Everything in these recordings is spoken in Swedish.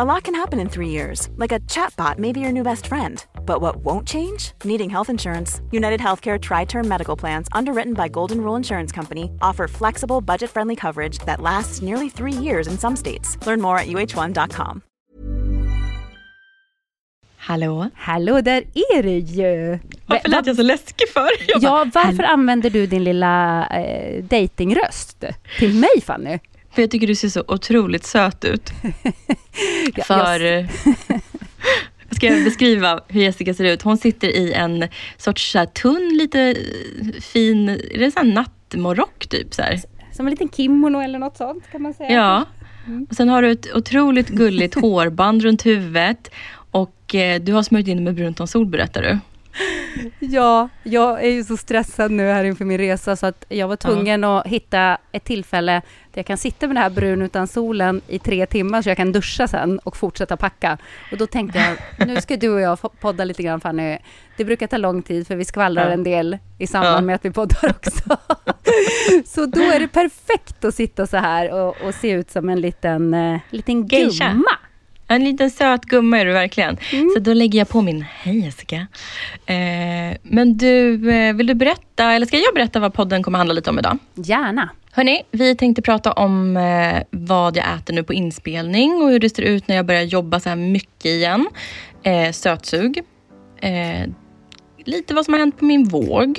A lot can happen in three years, like a chatbot may be your new best friend. But what won't change? Needing health insurance. United Healthcare Tri Term Medical Plans, underwritten by Golden Rule Insurance Company, offer flexible, budget friendly coverage that lasts nearly three years in some states. Learn more at uh1.com. Hallå? Hallå, där är du ju! Varför lät jag så läskig för? Jag Ja, bara, varför använder du din lilla eh, datingröst till mig Fanny? För jag tycker du ser så otroligt söt ut. Ja, För... jag- eh, Jag ska beskriva hur Jessica ser ut. Hon sitter i en sorts så här, tunn, lite eh, fin, är det så nattmorock typ? Så här? Som en liten kimono eller något sånt kan man säga. Ja. Och sen har du ett otroligt gulligt hårband runt huvudet. Och eh, du har smörjt in med brunt sol berättar du. Ja, jag är ju så stressad nu här inför min resa så att jag var tvungen att hitta ett tillfälle där jag kan sitta med det här brun utan solen i tre timmar så jag kan duscha sen och fortsätta packa. Och då tänkte jag, nu ska du och jag podda lite grann Fanny. Det brukar ta lång tid för vi skvallrar Ja. en del i samband Ja. med att vi poddar också. så då är det perfekt att sitta så här och, och se ut som en liten, eh, liten gumma. En liten söt gumma är du verkligen. Mm. Så då lägger jag på min, hej Jessica. Eh, men du, eh, vill du berätta, eller ska jag berätta vad podden kommer handla lite om idag? Gärna. Hörni, vi tänkte prata om eh, vad jag äter nu på inspelning och hur det ser ut när jag börjar jobba så här mycket igen. Eh, sötsug. Eh, lite vad som har hänt på min våg.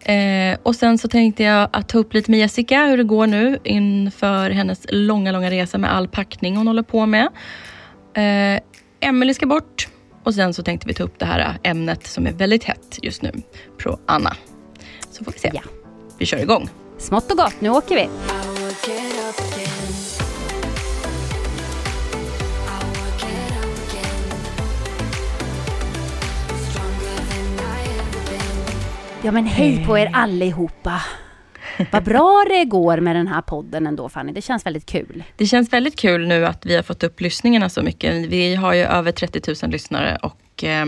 Eh, och sen så tänkte jag att ta upp lite med Jessica hur det går nu inför hennes långa, långa resa med all packning hon håller på med. Eh, Emelie ska bort och sen så tänkte vi ta upp det här ämnet som är väldigt hett just nu, pro Anna. Så får vi se. Ja. Vi kör igång. Smått och gott, nu åker vi. Ja men hej på er allihopa. Vad bra det går med den här podden ändå Fanny. Det känns väldigt kul. Det känns väldigt kul nu att vi har fått upp lyssningarna så mycket. Vi har ju över 30 000 lyssnare och eh,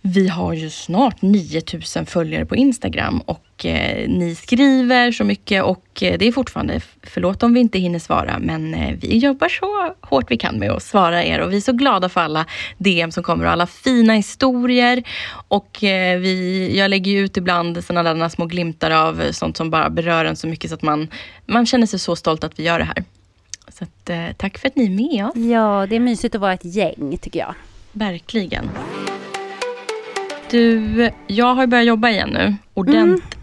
vi har ju snart 9 000 följare på Instagram och eh, ni skriver så mycket och eh, det är fortfarande, förlåt om vi inte hinner svara, men eh, vi jobbar så hårt vi kan med att svara er och vi är så glada för alla DM som kommer och alla fina historier. Och eh, vi, jag lägger ju ut ibland sådana där små glimtar av sånt som bara berör en så mycket så att man, man känner sig så stolt att vi gör det här. Så att, eh, tack för att ni är med oss. Ja, det är mysigt att vara ett gäng tycker jag. Verkligen. Du, jag har börjat jobba igen nu. Ordentligt.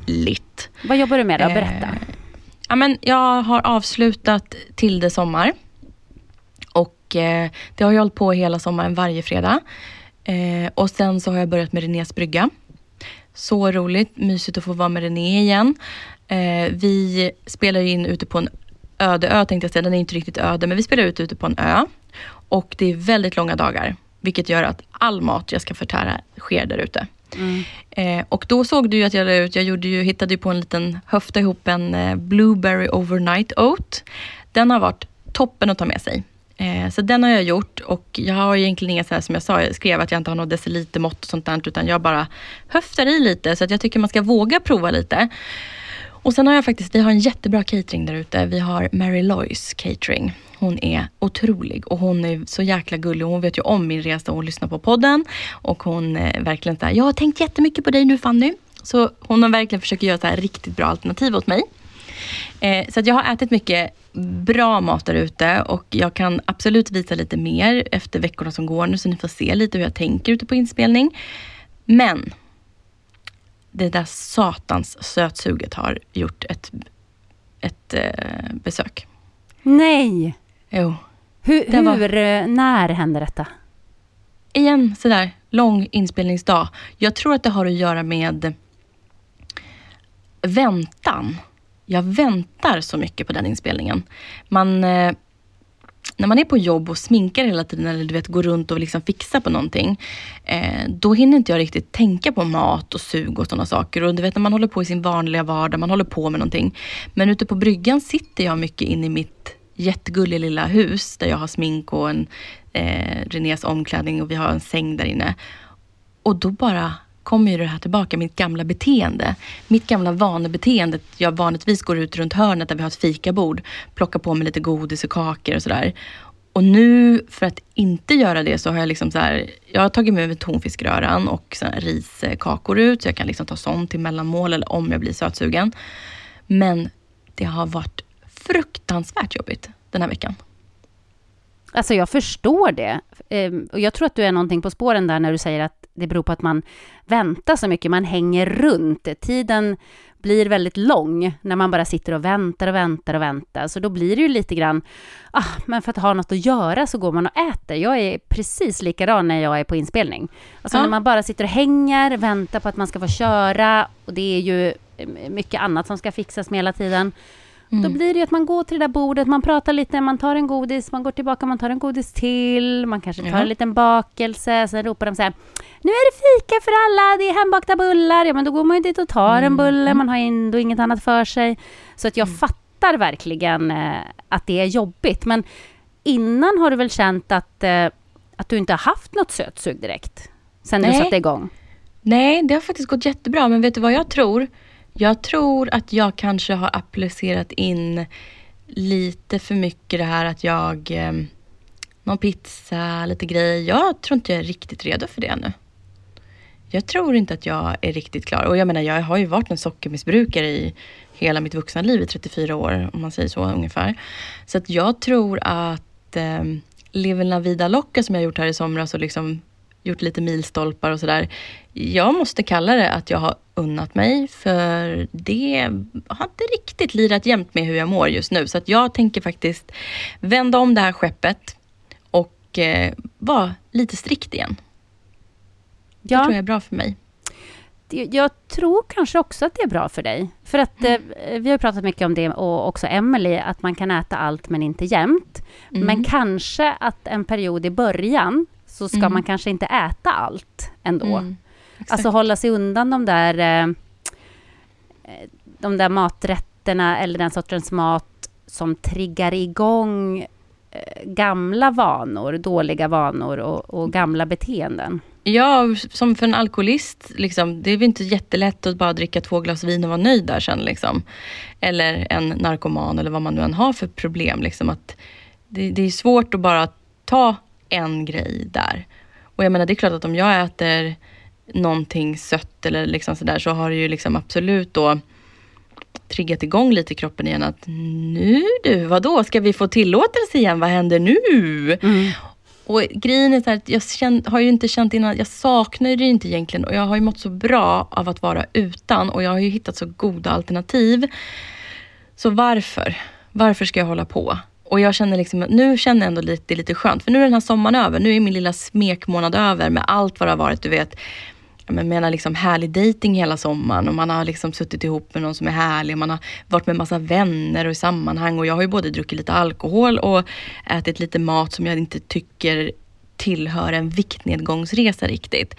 Vad jobbar du med då? Berätta. Eh, ja, men jag har avslutat till det sommar. Och eh, det har jag hållit på hela sommaren varje fredag. Eh, och sen så har jag börjat med Renés brygga. Så roligt, mysigt att få vara med René igen. Eh, vi spelar in ute på en öde ö tänkte jag säga. Den är inte riktigt öde, men vi spelar ut ute på en ö. Och det är väldigt långa dagar. Vilket gör att all mat jag ska förtära sker där ute. Mm. Eh, och då såg du ju att jag la ut, jag gjorde ju, hittade ju på en liten, höfta ihop en eh, Blueberry Overnight Oat. Den har varit toppen att ta med sig. Eh, så den har jag gjort och jag har egentligen inga, så här, som jag sa, jag skrev att jag inte har något decilitermått och sånt där, utan jag bara höftar i lite. Så att jag tycker man ska våga prova lite. Och sen har jag faktiskt, vi har en jättebra catering där ute. Vi har Mary Lois catering. Hon är otrolig och hon är så jäkla gullig. Hon vet ju om min resa och hon lyssnar på podden. Och hon är verkligen såhär, jag har tänkt jättemycket på dig nu Fanny. Så hon har verkligen försökt göra så här riktigt bra alternativ åt mig. Eh, så att jag har ätit mycket bra mat där ute och jag kan absolut visa lite mer efter veckorna som går nu så ni får se lite hur jag tänker ute på inspelning. Men det där satans sötsuget har gjort ett, ett eh, besök. Nej! Jo. Hur, var- hur eh, när hände detta? igen sådär lång inspelningsdag. Jag tror att det har att göra med väntan. Jag väntar så mycket på den inspelningen. Man, eh, när man är på jobb och sminkar hela tiden eller du vet, går runt och liksom fixar på någonting. Eh, då hinner inte jag riktigt tänka på mat och sug och sådana saker. Och du vet när man håller på i sin vanliga vardag, man håller på med någonting. Men ute på bryggan sitter jag mycket inne i mitt jättegulliga lilla hus där jag har smink och en eh, Renés omklädning och vi har en säng där inne. Och då bara kommer ju det här tillbaka, mitt gamla beteende. Mitt gamla vanebeteende. Jag vanligtvis går ut runt hörnet där vi har ett fikabord, plockar på mig lite godis och kakor och sådär. Och nu, för att inte göra det, så har jag liksom så här, jag har tagit med mig tonfiskröran och riskakor ut, så jag kan liksom ta sånt till mellanmål eller om jag blir sötsugen. Men det har varit fruktansvärt jobbigt den här veckan. Alltså jag förstår det. Ehm, och jag tror att du är någonting på spåren där när du säger att det beror på att man väntar så mycket, man hänger runt. Tiden blir väldigt lång när man bara sitter och väntar och väntar och väntar. Så då blir det ju lite grann, ah, men för att ha något att göra så går man och äter. Jag är precis likadan när jag är på inspelning. Alltså Ja. när man bara sitter och hänger, väntar på att man ska få köra och det är ju eh, mycket annat som ska fixas med hela tiden. Då blir det att man går till det där bordet, man pratar lite, man tar en godis, man går tillbaka, man tar en godis till, man kanske tar Ja. en liten bakelse, sen ropar de så här Nu är det fika för alla, det är hembakta bullar. Ja, men då går man ju dit och tar en bulle, man har ändå inget annat för sig. Så att jag fattar verkligen eh, att det är jobbigt. Men innan har du väl känt att, eh, att du inte har haft något sötsug direkt? Sen du Nej. satte igång? Nej, det har faktiskt gått jättebra. Men vet du vad jag tror? Jag tror att jag kanske har applicerat in lite för mycket det här att jag... Eh, någon pizza, lite grejer. Jag tror inte jag är riktigt redo för det ännu. Jag tror inte att jag är riktigt klar. Och jag menar, jag har ju varit en sockermissbrukare i hela mitt vuxna liv i 34 år, om man säger så ungefär. Så att jag tror att eh, Live la vida loca som jag gjort här i somras och liksom gjort lite milstolpar och sådär. Jag måste kalla det att jag har unnat mig för det har inte riktigt lirat jämnt med hur jag mår just nu. Så att jag tänker faktiskt vända om det här skeppet och eh, vara lite strikt igen. Det tror jag är bra för mig. Jag tror kanske också att det är bra för dig. För att eh, vi har pratat mycket om det och också Emily att man kan äta allt men inte jämt. Mm. Men kanske att en period i början så ska Mm. man kanske inte äta allt ändå. Mm. Alltså hålla sig undan de där, eh, eh, de där maträtterna eller den sortens mat som triggar igång eh, gamla vanor, dåliga vanor och, och gamla beteenden. Ja, som för en alkoholist, liksom, det är väl inte jättelätt att bara dricka två glas vin och vara nöjd där sen. Liksom. Eller en narkoman eller vad man nu än har för problem. Liksom, att det, det är svårt att bara ta en grej där. Och jag menar, det är klart att om jag äter någonting sött eller liksom sådär så har det ju liksom absolut då triggat igång lite i kroppen igen att nu du, vadå, ska vi få tillåtelse igen? Vad händer nu? Och grejen är så här, jag känn, har ju inte känt innan, jag saknar det inte egentligen och jag har ju mått så bra av att vara utan och jag har ju hittat så goda alternativ. Så varför? Varför ska jag hålla på? Och jag känner liksom, nu känner jag ändå lite, det är lite skönt, för nu är den här sommaren över. Nu är min lilla smekmånad över med allt vad det har varit, du vet. Jag menar liksom härlig dating hela sommaren och man har liksom suttit ihop med någon som är härlig. och Man har varit med massa vänner och i sammanhang och jag har ju både druckit lite alkohol och ätit lite mat som jag inte tycker tillhör en viktnedgångsresa riktigt.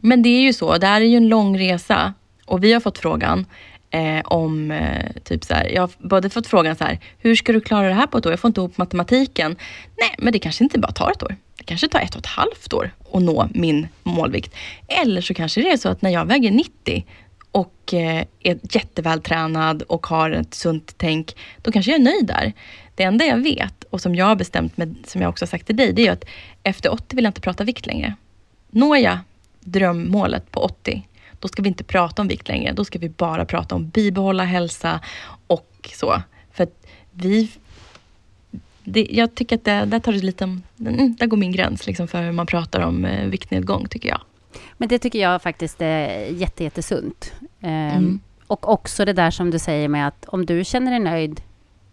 Men det är ju så, det här är ju en lång resa och vi har fått frågan eh, om, eh, typ så här, jag har både fått frågan så här, hur ska du klara det här på ett år? Jag får inte ihop matematiken. Nej, men det kanske inte bara tar ett år. Det kanske tar ett och ett halvt år att nå min målvikt. Eller så kanske det är så att när jag väger 90 och eh, är jättevältränad och har ett sunt tänk, då kanske jag är nöjd där. Det enda jag vet och som jag har bestämt med, som jag också har sagt till dig, det är att efter 80 vill jag inte prata vikt längre. Når jag drömmålet på 80, då ska vi inte prata om vikt längre. Då ska vi bara prata om bibehålla hälsa och så. För att vi det, jag tycker att det, där, tar det lite, mm, där går min gräns liksom för hur man pratar om eh, viktnedgång, tycker jag. Men det tycker jag faktiskt är jätte, jättesunt. Eh, Mm. Och också det där som du säger med att om du känner dig nöjd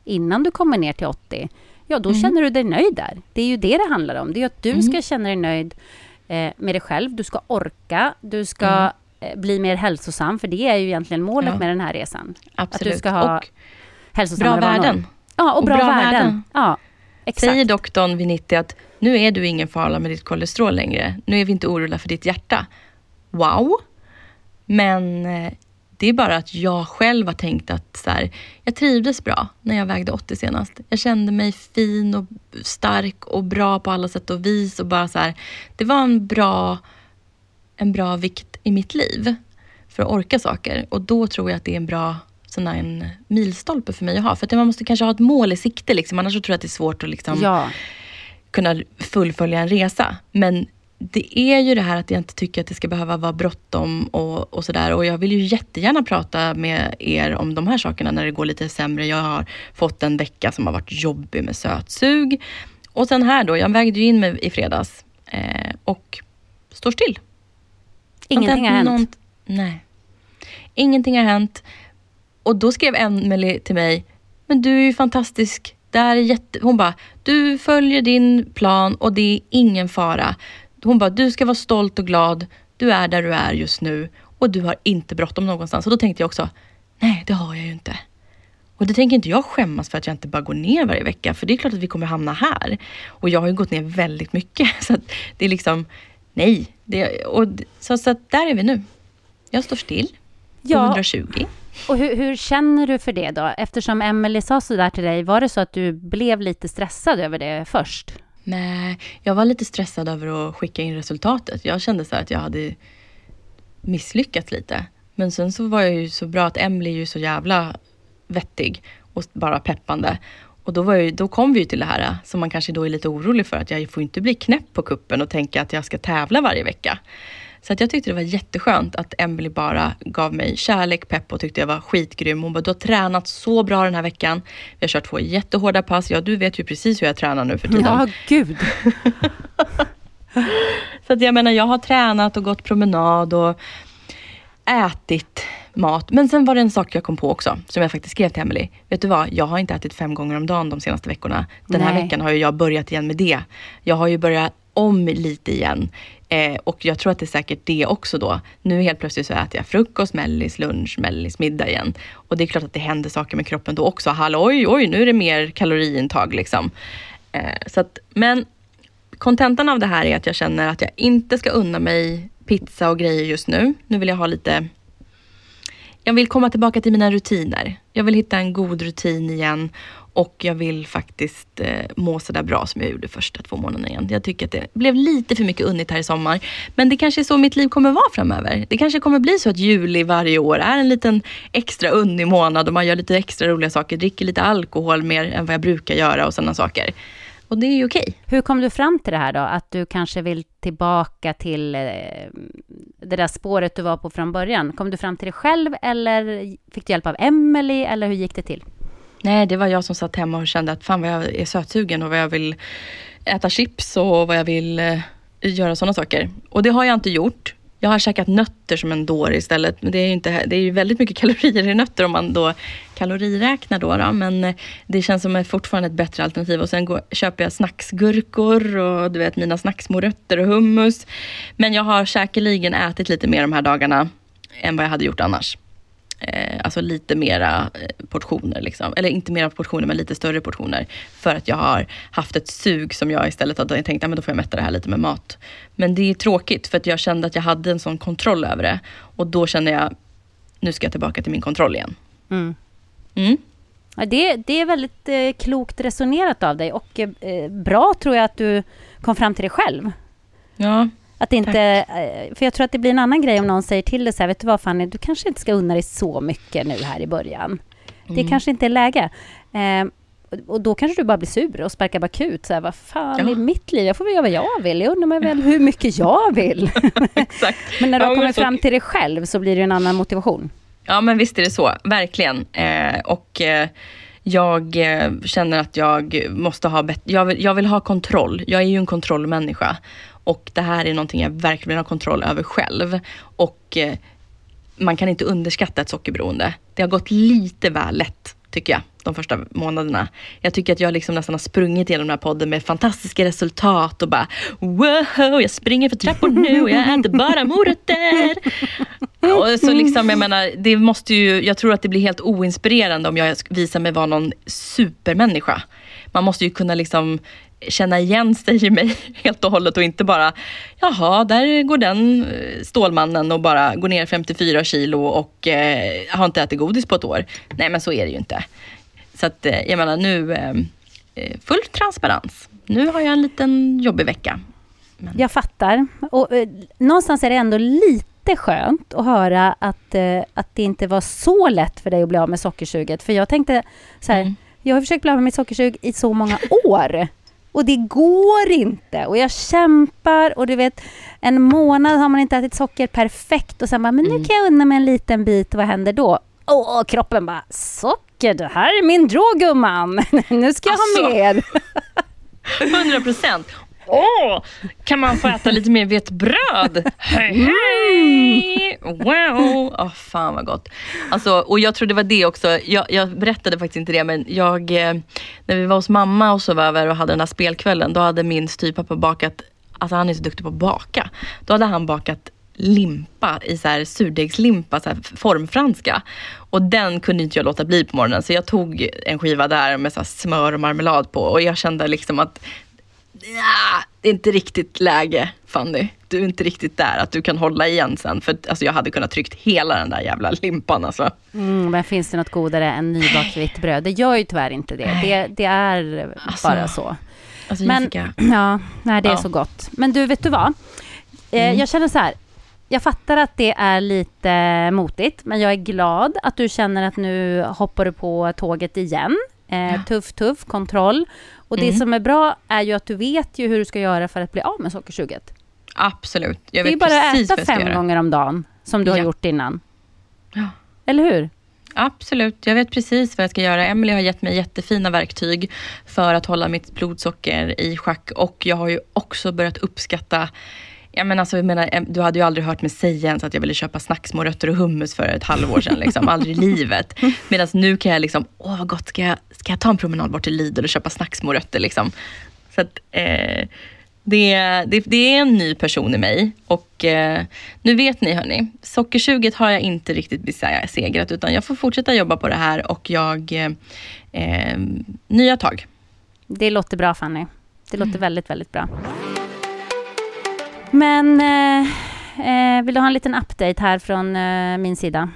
innan du kommer ner till 80, ja då Mm. känner du dig nöjd där. Det är ju det det handlar om. Det är att du Mm. ska känna dig nöjd eh, med dig själv. Du ska orka, du ska Mm. Bli mer hälsosam, för det är ju egentligen målet Ja. med den här resan. Absolut. ska ha och bra värden. Ja, och, Och bra, bra värden. värden. Ja, exakt. Säger doktorn vid 90 att nu är du ingen fara med ditt kolesterol längre. Nu är vi inte oroliga för ditt hjärta. Wow! Men eh, det är bara att jag själv har tänkt att så här, jag trivdes bra när jag vägde 80 senast. Jag kände mig fin och stark och bra på alla sätt och vis. Och bara så här, det var en bra, en bra vikt i mitt liv för att orka saker. Och då tror jag att det är en bra sån här, en milstolpe för mig att ha. För att man måste kanske ha ett mål i sikte. Liksom. Annars tror jag att det är svårt att liksom, Ja, kunna fullfölja en resa. Men det är ju det här att jag inte tycker att det ska behöva vara bråttom och, och sådär. Och jag vill ju jättegärna prata med er om de här sakerna när det går lite sämre. Jag har fått en vecka som har varit jobbig med sötsug. Och sen här då, jag vägde ju in mig i fredags eh, och står still. Ingenting har hänt. Någon- nej. Ingenting har hänt. Och då skrev Emelie till mig, men du är ju fantastisk. Det är jätte... Hon bara, du följer din plan och det är ingen fara. Hon bara, du ska vara stolt och glad. Du är där du är just nu och du har inte bråttom någonstans. Och då tänkte jag också, nej det har jag ju inte. Och det tänker inte jag skämmas för att jag inte bara går ner varje vecka. För det är klart att vi kommer hamna här. Och jag har ju gått ner väldigt mycket. Så det är liksom, nej. Det, och, så, så där är vi nu. Jag står still på Ja. 120. Och hur, hur känner du för det då? Eftersom Emelie sa så där till dig, var det så att du blev lite stressad över det först? Nej, jag var lite stressad över att skicka in resultatet. Jag kände så att jag hade misslyckats lite. Men sen så var jag ju så bra att Emily är ju så jävla vettig och bara peppande. Och då, var jag, då kom vi ju till det här som man kanske då är lite orolig för. Att jag får inte bli knäpp på kuppen och tänka att jag ska tävla varje vecka. Så att jag tyckte det var jätteskönt att Emily bara gav mig kärlek, pepp och tyckte jag var skitgrym. Hon bara, du har tränat så bra den här veckan. Vi har kört två jättehårda pass. Ja, du vet ju precis hur jag tränar nu för tiden. Ja, gud. Så att jag menar, jag har tränat och gått promenad och ätit mat. Men sen var det en sak jag kom på också, som jag faktiskt skrev till Emily. Vet du vad? Jag har inte ätit fem gånger om dagen de senaste veckorna. Den här Nej. veckan har ju jag börjat igen med det. Jag har ju börjat om lite igen. Eh, och jag tror att det är säkert det också då. Nu helt plötsligt så äter jag frukost, mellis, lunch, mellis, middag igen. Och det är klart att det händer saker med kroppen då också. Hallå, oj, oj, nu är det mer kaloriintag liksom. Eh, så att, men kontentan av det här är att jag känner att jag inte ska unna mig pizza och grejer just nu. Nu vill jag ha lite... Jag vill komma tillbaka till mina rutiner. Jag vill hitta en god rutin igen och jag vill faktiskt eh, må så där bra som jag gjorde första två månaderna igen. Jag tycker att det blev lite för mycket unnigt här i sommar. Men det kanske är så mitt liv kommer vara framöver. Det kanske kommer bli så att juli varje år är en liten extra unnig månad och man gör lite extra roliga saker. Dricker lite alkohol mer än vad jag brukar göra och sådana saker. Och det är ju okej. Hur kom du fram till det här då? Att du kanske vill tillbaka till eh, det där spåret du var på från början. Kom du fram till det själv eller fick du hjälp av Emelie eller hur gick det till? Nej, det var jag som satt hemma och kände att fan vad jag är sötsugen och vad jag vill äta chips och vad jag vill eh, göra sådana saker. Och det har jag inte gjort. Jag har käkat nötter som en dåre istället. Men det är ju, inte, det är ju väldigt mycket kalorier i nötter om man då kaloriräknar då. då. Men eh, det känns som ett fortfarande ett bättre alternativ. Och sen går, köper jag snacksgurkor och du vet mina snacksmorötter och hummus. Men jag har säkerligen ätit lite mer de här dagarna än vad jag hade gjort annars. Eh, alltså lite mera eh, portioner. Liksom. Eller inte mera portioner, men lite större portioner. För att jag har haft ett sug som jag istället hade tänkt, men då får jag mätta det här lite med mat. Men det är tråkigt, för att jag kände att jag hade en sån kontroll över det. Och då kände jag, nu ska jag tillbaka till min kontroll igen. Mm. Mm. Ja, det, det är väldigt eh, klokt resonerat av dig och eh, bra tror jag att du kom fram till det själv. Ja, Att det inte, eh, för jag tror att det blir en annan grej om någon säger till dig så här, vet du vad Fanny, du kanske inte ska unna dig så mycket nu här i början. Det Mm. kanske inte är läge. Eh, och- då kanske du bara blir sur och sparkar bakut. Så här, vad fan Ja. i mitt liv? Jag får väl göra vad jag vill. Jag undrar mig väl hur mycket jag vill. Men när du har kommit fram till det själv så blir det en annan motivation. Ja, men visst är det så. Verkligen. Eh, och eh, jag eh, känner att jag måste ha bättre, jag, jag vill ha kontroll. Jag är ju en kontrollmänniska. Och det här är någonting jag verkligen har kontroll över själv. Och eh, man kan inte underskatta ett sockerberoende. Det har gått lite väl lätt, tycker jag, de första månaderna. Jag tycker att jag liksom nästan har sprungit genom den här podden med fantastiska resultat och bara wow, jag springer för trappor nu och jag äter bara morötter. Och så liksom, jag menar, det måste ju, jag tror att det blir helt oinspirerande om jag visar mig vara någon supermänniska. Man måste ju kunna liksom känna igen sig i mig helt och hållet och inte bara, jaha, där går den eh, Stålmannen och bara går ner 54 kilo och eh, har inte ätit godis på ett år. Nej, men så är det ju inte. Så att, eh, jag menar nu, eh, eh, full transparens. Nu har jag en liten jobbig vecka. Jag fattar. Och, eh, någonstans är det ändå lite skönt att höra att, eh, att det inte var så lätt för dig att bli av med sockersuget. För jag tänkte så här, Mm. jag har försökt bli av med mitt sockersug i så många år. Och det går inte. Och jag kämpar och du vet, en månad har man inte ätit socker perfekt och sen bara, men nu kan jag unna mig en liten bit. Vad händer då? Åh, kroppen bara, socker, det här är min drog gumman. nu ska jag ha Alltså. mer. 100 procent. Åh, kan man få äta lite mer vetebröd? Hej, hej! Wow! Åh, fan vad gott. Alltså, och jag tror det var det också, jag, jag berättade faktiskt inte det, men jag, eh, när vi var hos mamma och sov över och hade den här spelkvällen, då hade min styvpappa bakat, alltså han är så duktig på att baka, då hade han bakat limpa i så här surdegslimpa, så här formfranska. Och den kunde inte jag låta bli på morgonen, så jag tog en skiva där med så smör och marmelad på och jag kände liksom att Ja, det är inte riktigt läge Fanny. Du är inte riktigt där att du kan hålla igen sen. För alltså, jag hade kunnat tryckt hela den där jävla limpan alltså. Mm, men finns det något godare än nybakt vitt bröd? Det gör ju tyvärr inte det. Det, det är Alltså, bara så. alltså Men, Jessica. ja, nej, det är Ja. så gott. Men du, vet du vad? Eh, Mm. Jag känner så här. Jag fattar att det är lite motigt, men jag är glad att du känner att nu hoppar du på tåget igen. Eh, Tuff, tuff, kontroll. Och det Mm. som är bra är ju att du vet ju hur du ska göra för att bli av med sockersuget. Absolut. Jag det är vet bara att äta fem göra. gånger om dagen, som du har Ja. gjort innan. Ja. Eller hur? Absolut, jag vet precis vad jag ska göra. Emily har gett mig jättefina verktyg för att hålla mitt blodsocker i schack och jag har ju också börjat uppskatta jag menar, alltså, jag menar, du hade ju aldrig hört mig säga ens att jag ville köpa snacksmorötter och hummus för ett halvår sedan. Liksom. Aldrig i livet. Medan nu kan jag liksom, åh vad gott, ska jag, ska jag ta en promenad bort till Lidl och köpa snacksmorötter? Liksom. Så att, eh, det, det, det är en ny person i mig. Och eh, nu vet ni hörni, sockersuget har jag inte riktigt besegrat utan jag får fortsätta jobba på det här och jag, eh, eh, nya tag. Det låter bra Fanny. Det Mm. låter väldigt, väldigt bra. Men eh, eh, vill du ha en liten update här från eh, min sida?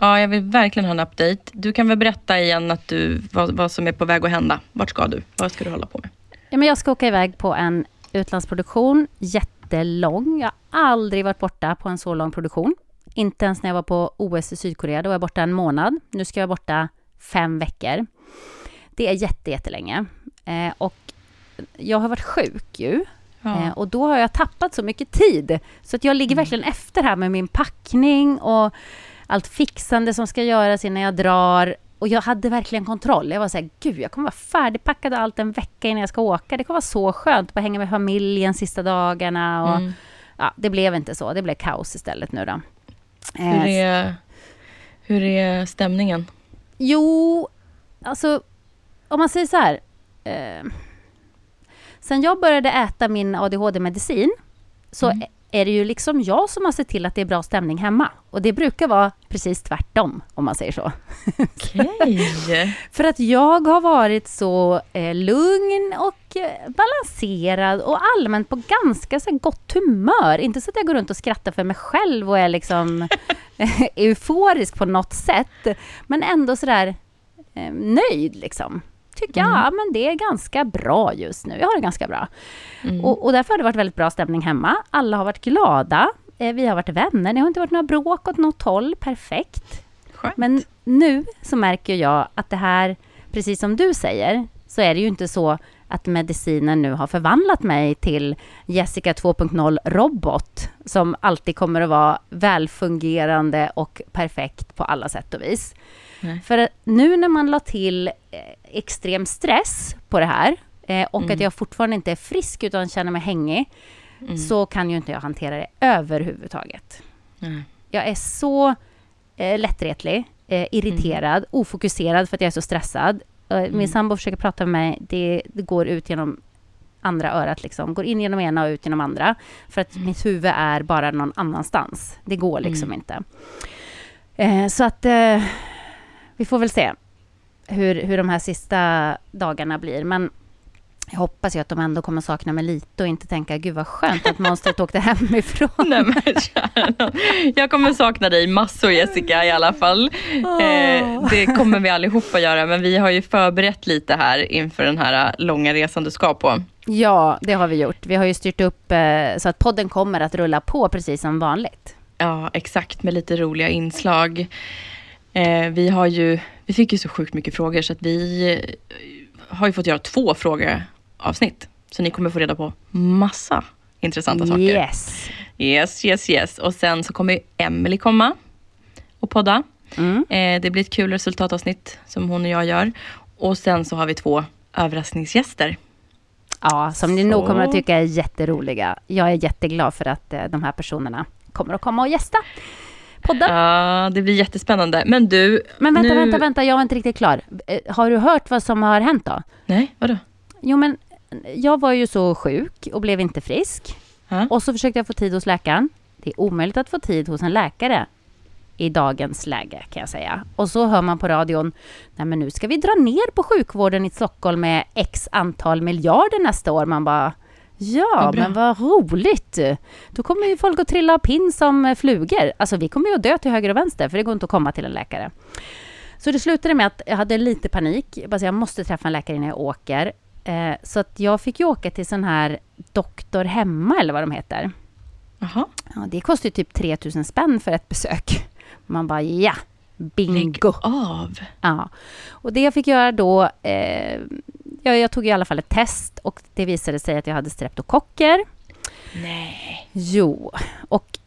Ja, jag vill verkligen ha en update. Du kan väl berätta igen att du, vad, vad som är på väg att hända. Vart ska du? Vad ska du hålla på med? Ja, men jag ska åka iväg på en utlandsproduktion, jättelång. Jag har aldrig varit borta på en så lång produktion. Inte ens när jag var på OS i Sydkorea, då var jag borta en månad. Nu ska jag vara borta fem veckor. Det är jätte, jättelänge. Eh, och jag har varit sjuk ju. Eh, och då har jag tappat så mycket tid. Så att jag ligger verkligen efter här med min packning och allt fixande som ska göras innan jag drar. Och jag hade verkligen kontroll. Jag var så här, gud, jag kommer vara färdigpackad och allt en vecka innan jag ska åka. Det kommer vara så skönt att bara hänga med familjen sista dagarna. Och, Mm. ja, det blev inte så. Det blev kaos istället nu då. Hur, Eh, är, hur är stämningen? Jo, alltså om man säger så här. Eh, sen jag började äta min ADHD-medicin så Mm. Är det ju liksom jag som har sett till att det är bra stämning hemma. Och det brukar vara precis tvärtom, om man säger så. Okej. För att jag har varit så eh, lugn och eh, balanserad och allmänt på ganska så gott humör. Inte så att jag går runt och skrattar för mig själv och är liksom euforisk på något sätt. Men ändå sådär eh, nöjd liksom. Tycker jag, ja, men det är ganska bra just nu. Jag har det ganska bra. Mm. Och, och därför har det varit väldigt bra stämning hemma. Alla har varit glada. Eh, vi har varit vänner. Det har inte varit några bråk åt något håll. Perfekt. Skönt. Men nu så märker jag att det här, precis som du säger, så är det ju inte så att medicinen nu har förvandlat mig till Jessica 2.0 robot som alltid kommer att vara välfungerande och perfekt på alla sätt och vis. Nej. För nu när man la till eh, extrem stress på det här eh, och att jag fortfarande inte är frisk utan känner mig hängig så kan ju inte jag hantera det överhuvudtaget. Nej. Jag är så eh, lättretlig, eh, irriterad, ofokuserad för att jag är så stressad. Eh, Min sambo försöker prata med mig, det, det går ut genom andra örat liksom. Går in genom ena och ut genom andra. För att mitt huvud är bara någon annanstans. Det går liksom inte. Eh, så att vi får väl se hur, hur de här sista dagarna blir. Men jag hoppas ju att de ändå kommer sakna mig lite och inte tänka gud vad skönt att monstret åkte hemifrån. Nej men. Jag kommer sakna dig massor Jessica i alla fall. Eh, det kommer vi allihopa göra men vi har ju förberett lite här inför den här långa resan du ska på. Ja, det har vi gjort. Vi har ju styrt upp eh, så att podden kommer att rulla på precis som vanligt. Ja exakt med lite roliga inslag. Eh, vi har ju, vi fick ju så sjukt mycket frågor så att vi eh, har ju fått göra två frågeavsnitt. Så ni kommer få reda på massa intressanta saker. Yes. Yes, yes, yes. Och sen så kommer Emily komma och podda. Mm. Eh, det blir ett kul resultatavsnitt som hon och jag gör. Och sen så har vi två överraskningsgäster. Ja, som ni Så. nog kommer att tycka är jätteroliga. Jag är jätteglad för att eh, de här personerna kommer att komma och gästa podden. Ja, det blir jättespännande. Men du, Men vänta, nu... vänta, vänta, jag var inte riktigt klar. Eh, Har du hört vad som har hänt då? Nej, vadå? Jo, men jag var ju så sjuk och blev inte frisk. Ja. Och så försökte jag få tid hos läkaren. Det är omöjligt att få tid hos en läkare i dagens läge kan jag säga. Och så hör man på radion, nej men nu ska vi dra ner på sjukvården i Stockholm med x antal miljarder nästa år. Man bara, ja men vad roligt. Då kommer ju folk att trilla av pinn som eh, flugor. Alltså vi kommer ju att dö till höger och vänster för det går inte att komma till en läkare. Så det slutade med att jag hade lite panik. Jag bara, jag måste träffa en läkare innan jag åker. Eh, så att jag fick ju åka till sån här doktor hemma eller vad de heter. Jaha. Ja, det kostar ju typ 3000 spänn för ett besök. Man bara ja, Lägg bingo. av. Ja. Och det jag fick göra då, eh, ja, jag tog i alla fall ett test och det visade sig att jag hade streptokocker. Nej. Jo, och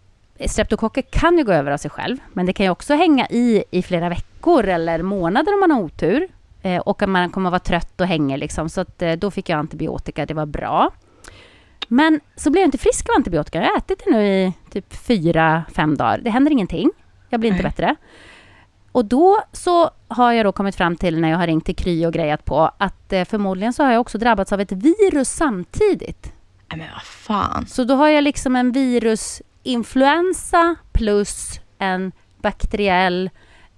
streptokocker kan ju gå över av sig själv, men det kan ju också hänga i i flera veckor eller månader om man har otur. Eh, och att man kommer att vara trött och hänger liksom. Så att, eh, då fick jag antibiotika, det var bra. Men så blev jag inte frisk av antibiotika. Jag har ätit det nu i typ fyra, fem dagar. Det händer ingenting. Jag blir inte Nej. bättre. Och då så har jag då kommit fram till när jag har ringt till Kry och grejat på att eh, förmodligen så har jag också drabbats av ett virus samtidigt. Nej men vad fan. Så då har jag liksom en virusinfluensa plus en bakteriell,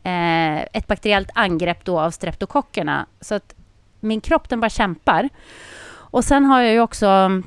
eh, ett bakteriellt angrepp då av streptokockerna. Så att min kropp den bara kämpar. Och sen har jag ju också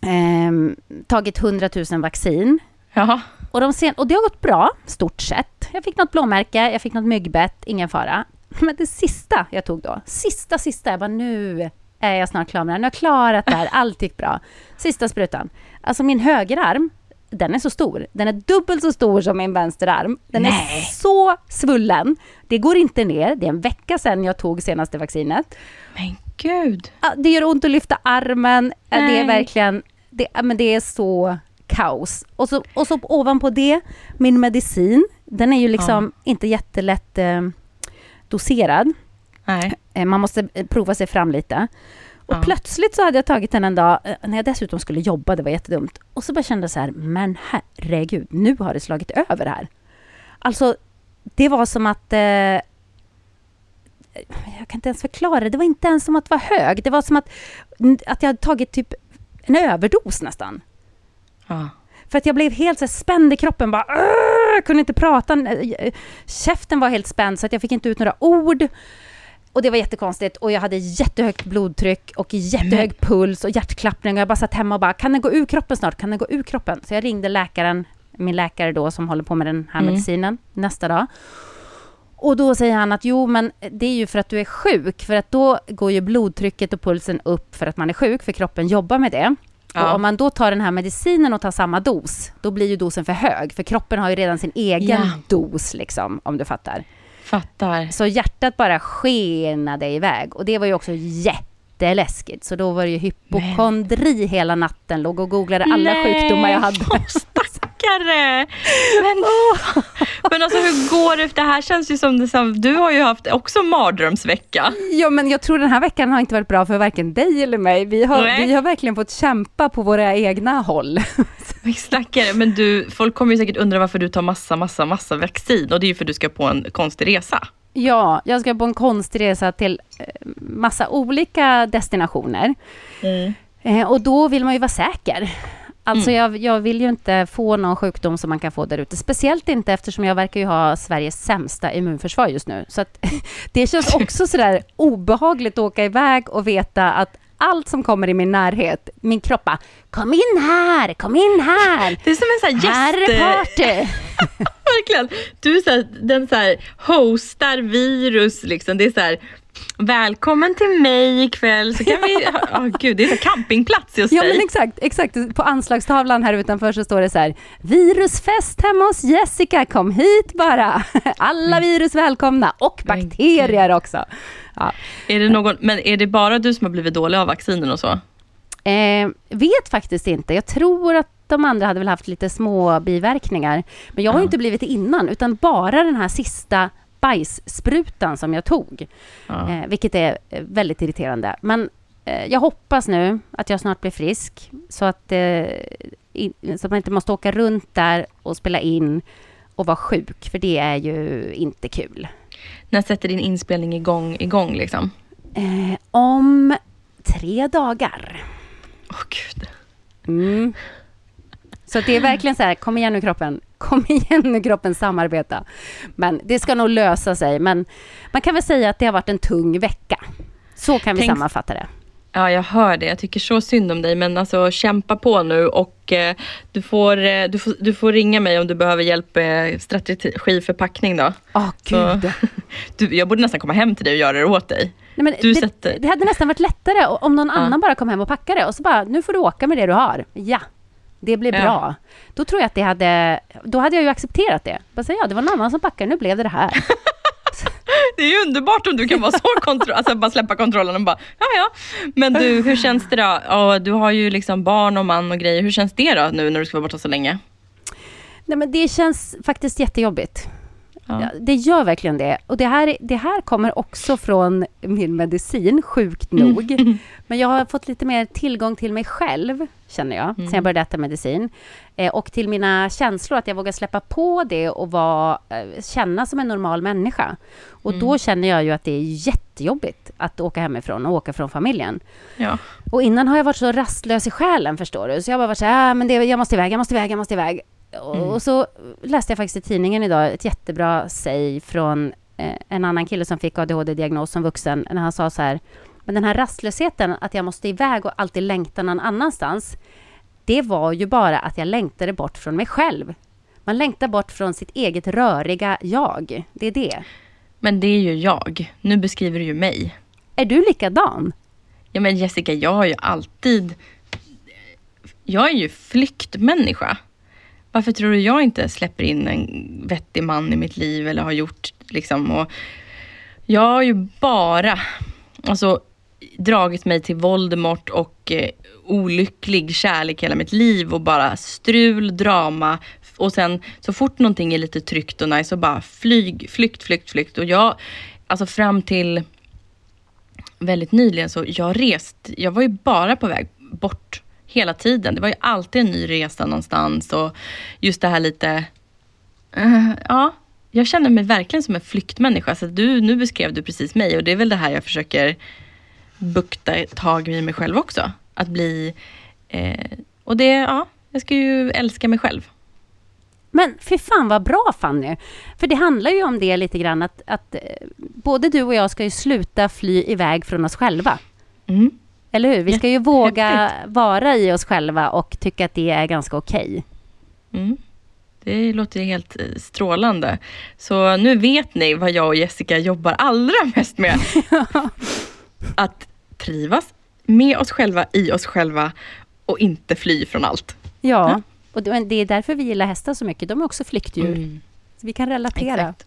ehm, tagit 100 000 vaccin. Jaha. Och, de sen, och det har gått bra, stort sett. Jag fick något blåmärke, jag fick något myggbett, ingen fara. Men det sista jag tog då, sista, sista, jag bara nu är jag snart klar med det här. Nu har jag klarat det här, allt gick bra. Sista sprutan. Alltså min högerarm, den är så stor. Den är dubbelt så stor som min vänsterarm. Den är Nej. så svullen. Det går inte ner. Det är en vecka sedan jag tog senaste vaccinet. Men gud. Det gör ont att lyfta armen. Ja, Det är Nej. verkligen... Det, men det är så kaos. Och så, och så ovanpå det, min medicin. Den är ju liksom inte jättelätt eh, doserad. Nej. Eh, man måste eh, prova sig fram lite. Och Ja. plötsligt så hade jag tagit den en dag eh, när jag dessutom skulle jobba. Det var jättedumt. Och så bara kände jag så här, men herregud, nu har det slagit över här. Alltså, det var som att... Eh, jag kan inte ens förklara det. Det var inte ens som att vara hög. Det var som att, att jag hade tagit typ en överdos nästan. Ja. För att jag blev helt så här spänd i kroppen. Bara, "Åh!" kunde inte prata. Eh, Käften var helt spänd så att jag fick inte ut några ord. Och det var jättekonstigt. Och jag hade jättehögt blodtryck och jättehög puls och hjärtklappning. Och jag bara satt hemma och bara, kan den gå ur kroppen snart? Kan den gå ur kroppen? Så jag ringde läkaren, min läkare då som håller på med den här Mm. medicinen nästa dag. Och då säger han att jo, men det är ju för att du är sjuk. För att då går ju blodtrycket och pulsen upp för att man är sjuk, för kroppen jobbar med det. Ja. Om man då tar den här medicinen och tar samma dos, då blir ju dosen för hög. För kroppen har ju redan sin egen Ja. dos, liksom, om du fattar. Fattar. Så hjärtat bara skenade iväg. Och det var ju också jätteläskigt. Så då var det ju hypokondri hela natten. Låg och googlade alla Nej, sjukdomar jag hade. Stackare! Men, men alltså hur går det? Det här känns ju som det som, du har ju haft också mardrömsvecka. Ja, men jag tror den här veckan har inte varit bra för varken dig eller mig. Vi har, Nej. vi har verkligen fått kämpa på våra egna håll. Stackare, men du, folk kommer ju säkert undra varför du tar massa, massa, massa vaccin och det är ju för att du ska på en konstig resa. Ja, jag ska på en konstig resa till eh, massa olika destinationer. Eh, och då vill man ju vara säker. Alltså jag, jag vill ju inte få någon sjukdom som man kan få där ute. Speciellt inte eftersom jag verkar ju ha Sveriges sämsta immunförsvar just nu. Så att, det känns också sådär obehagligt att åka iväg och veta att allt som kommer i min närhet, min kropp bara, kom in här, kom in här. Det är som en sån här Här gäst... är party. Verkligen. Du är så här, den så här, hostar virus liksom. Det är så här, välkommen till mig ikväll så kan vi... Åh gud, det är så här campingplats just Ja dig. men exakt, exakt. På anslagstavlan här utanför så står det så här, virusfest hemma hos Jessica, kom hit bara. Alla virus välkomna och bakterier också. Ja. Är det någon, men är det bara du som har blivit dålig av vaccinen och så? Eh, vet faktiskt inte. Jag tror att de andra hade väl haft lite små biverkningar. Men jag har Ja. inte blivit det innan, utan bara den här sista bajssprutan som jag tog. Ja. Eh, vilket är eh, väldigt irriterande. Men eh, jag hoppas nu att jag snart blir frisk. Så att, eh, in, så att man inte måste åka runt där och spela in och vara sjuk. För det är ju inte kul. När sätter din inspelning igång, igång liksom? Eh, om tre dagar. Åh gud. Mm. Så det är verkligen så här, kom igen nu kroppen, kom igen nu kroppen, samarbeta. Men det ska nog lösa sig. Men man kan väl säga att det har varit en tung vecka. Så kan vi Tänk- sammanfatta det. Ja, jag hör det. Jag tycker så synd om dig. Men alltså kämpa på nu och eh, du, får, eh, du, får, du får ringa mig om du behöver hjälp med strategi för packning då. Åh Så- gud. Du, jag borde nästan komma hem till dig och göra det åt dig. Nej, men Du det, sätter- det hade nästan varit lättare om någon annan bara kom hem och packade och så bara, nu får du åka med det du har. Ja, det blir Ja. bra. Då tror jag att det hade, då hade jag ju accepterat det. Bara säga, ja, det var någon annan som packade, nu blev det det här. Det är ju underbart om du kan vara så kontroll, alltså bara släppa kontrollen och bara, ja ja. Men du, hur känns det då? Ja, du har ju liksom barn och man och grejer. Hur känns det då nu när du ska vara borta så länge? Nej, men det känns faktiskt jättejobbigt. Ja. Ja, det gör verkligen det. Och det här, det här kommer också från min medicin, sjukt nog. Men jag har fått lite mer tillgång till mig själv, känner jag, sen jag började äta medicin. Eh, och till mina känslor, att jag vågar släppa på det och vara, eh, känna som en normal människa. Och då känner jag ju att det är jättejobbigt att åka hemifrån och åka från familjen. Ja. Och innan har jag varit så rastlös i själen, förstår du. Så jag har bara varit så här, ah, men det, jag måste iväg, jag måste iväg, jag måste iväg. Och, och så läste jag faktiskt i tidningen idag ett jättebra säg från eh, en annan kille som fick ADHD-diagnos som vuxen, när han sa så här, men den här rastlösheten, att jag måste iväg och alltid längta någon annanstans, det var ju bara att jag längtade bort från mig själv. Man längtar bort från sitt eget röriga jag. Det är det. Men det är ju jag. Nu beskriver du ju mig. Är du likadan? Ja men Jessica, jag har ju alltid... Jag är ju flyktmänniska. Varför tror du jag inte släpper in en vettig man i mitt liv eller har gjort liksom och Jag har ju bara alltså, dragit mig till Voldemort och eh, olycklig kärlek hela mitt liv och bara strul, drama och sen så fort någonting är lite tryggt och nice så bara flyg, flykt, flykt, flykt. Och jag, alltså fram till väldigt nyligen så jag rest, jag var ju bara på väg bort hela tiden. Det var ju alltid en ny resa någonstans och just det här lite, eh, ja, jag känner mig verkligen som en flyktmänniska. Så du, nu beskrev du precis mig och det är väl det här jag försöker bukta tag i mig själv också. Att bli, eh, och det, ja, jag ska ju älska mig själv. Men fy fan vad bra Fanny! För det handlar ju om det lite grann att, att eh, både du och jag ska ju sluta fly iväg från oss själva. Mm. Eller hur? Vi ska ju våga vara i oss själva och tycka att det är ganska okej. Mm. Det låter helt eh, strålande. Så nu vet ni vad jag och Jessica jobbar allra mest med. Att trivas med oss själva, i oss själva och inte fly från allt. Ja, Ja. och det det är därför vi gillar hästar så mycket. De är också flyktdjur. Mm. Så vi kan relatera. Exakt.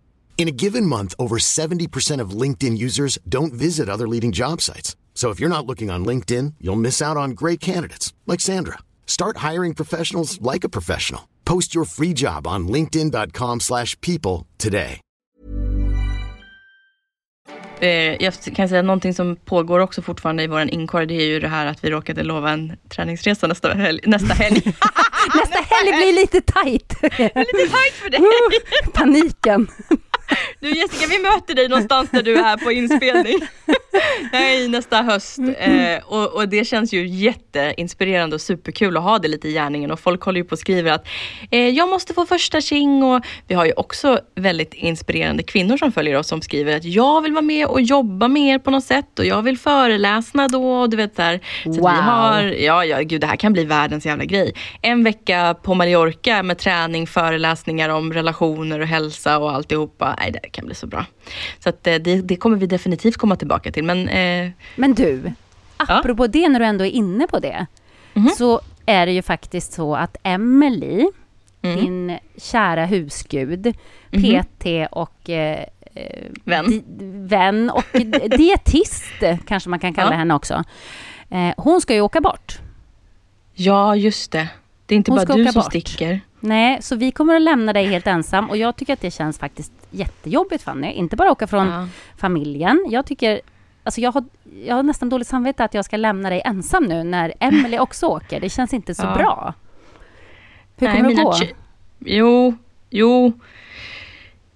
In a given month, over 70% of LinkedIn users don't visit other leading job sites. So if you're not looking on LinkedIn, you'll miss out on great candidates like Sandra. Start hiring professionals like a professional. Post your free job on linkedin.com/people slash people today. Eh, jag kan säga någonting som pågår också fortfarande i vår inkorg, det är ju det här att vi råkade lova en träningsresa nästa helg. Nästa helg, Nästa helg blir lite tajt. lite tajt för dig. Paniken. Du Jessica, vi möter dig någonstans där du är på inspelning. Nej, nästa höst. Eh, och, och det känns ju jätteinspirerande och superkul att ha det lite i gärningen. Och folk håller ju på och skriver att eh, jag måste få första tjing. Och vi har ju också väldigt inspirerande kvinnor som följer oss som skriver att jag vill vara med och jobba med er på något sätt. Och jag vill föreläsna då. Och du vet så här. Så Wow. vi har, ja, ja, gud det här kan bli världens jävla grej. En vecka på Mallorca med träning, föreläsningar om relationer och hälsa och alltihopa. Nej, det kan bli så bra. Så att, eh, det, det kommer vi definitivt komma tillbaka till. Men eh, Men du, apropå det när du ändå är inne på det, Mhm. så är det ju faktiskt så att Emily, Mm. din kära husgud, PT och eh, eh, Vän. vän och dietist, kanske man kan kalla Ja. henne också. Eh, hon ska ju åka bort. ja, just det. Det är inte Hon bara du som bort. sticker. Nej, så vi kommer att lämna dig helt ensam och jag tycker att det känns faktiskt jättejobbigt Fanny. Inte bara åka från Ja. familjen. Jag tycker, alltså jag har, jag har nästan dåligt samvete att jag ska lämna dig ensam nu när Emily också åker. Det känns inte så Ja. bra. Hur Nej, kommer det mina gå? Jo, jo.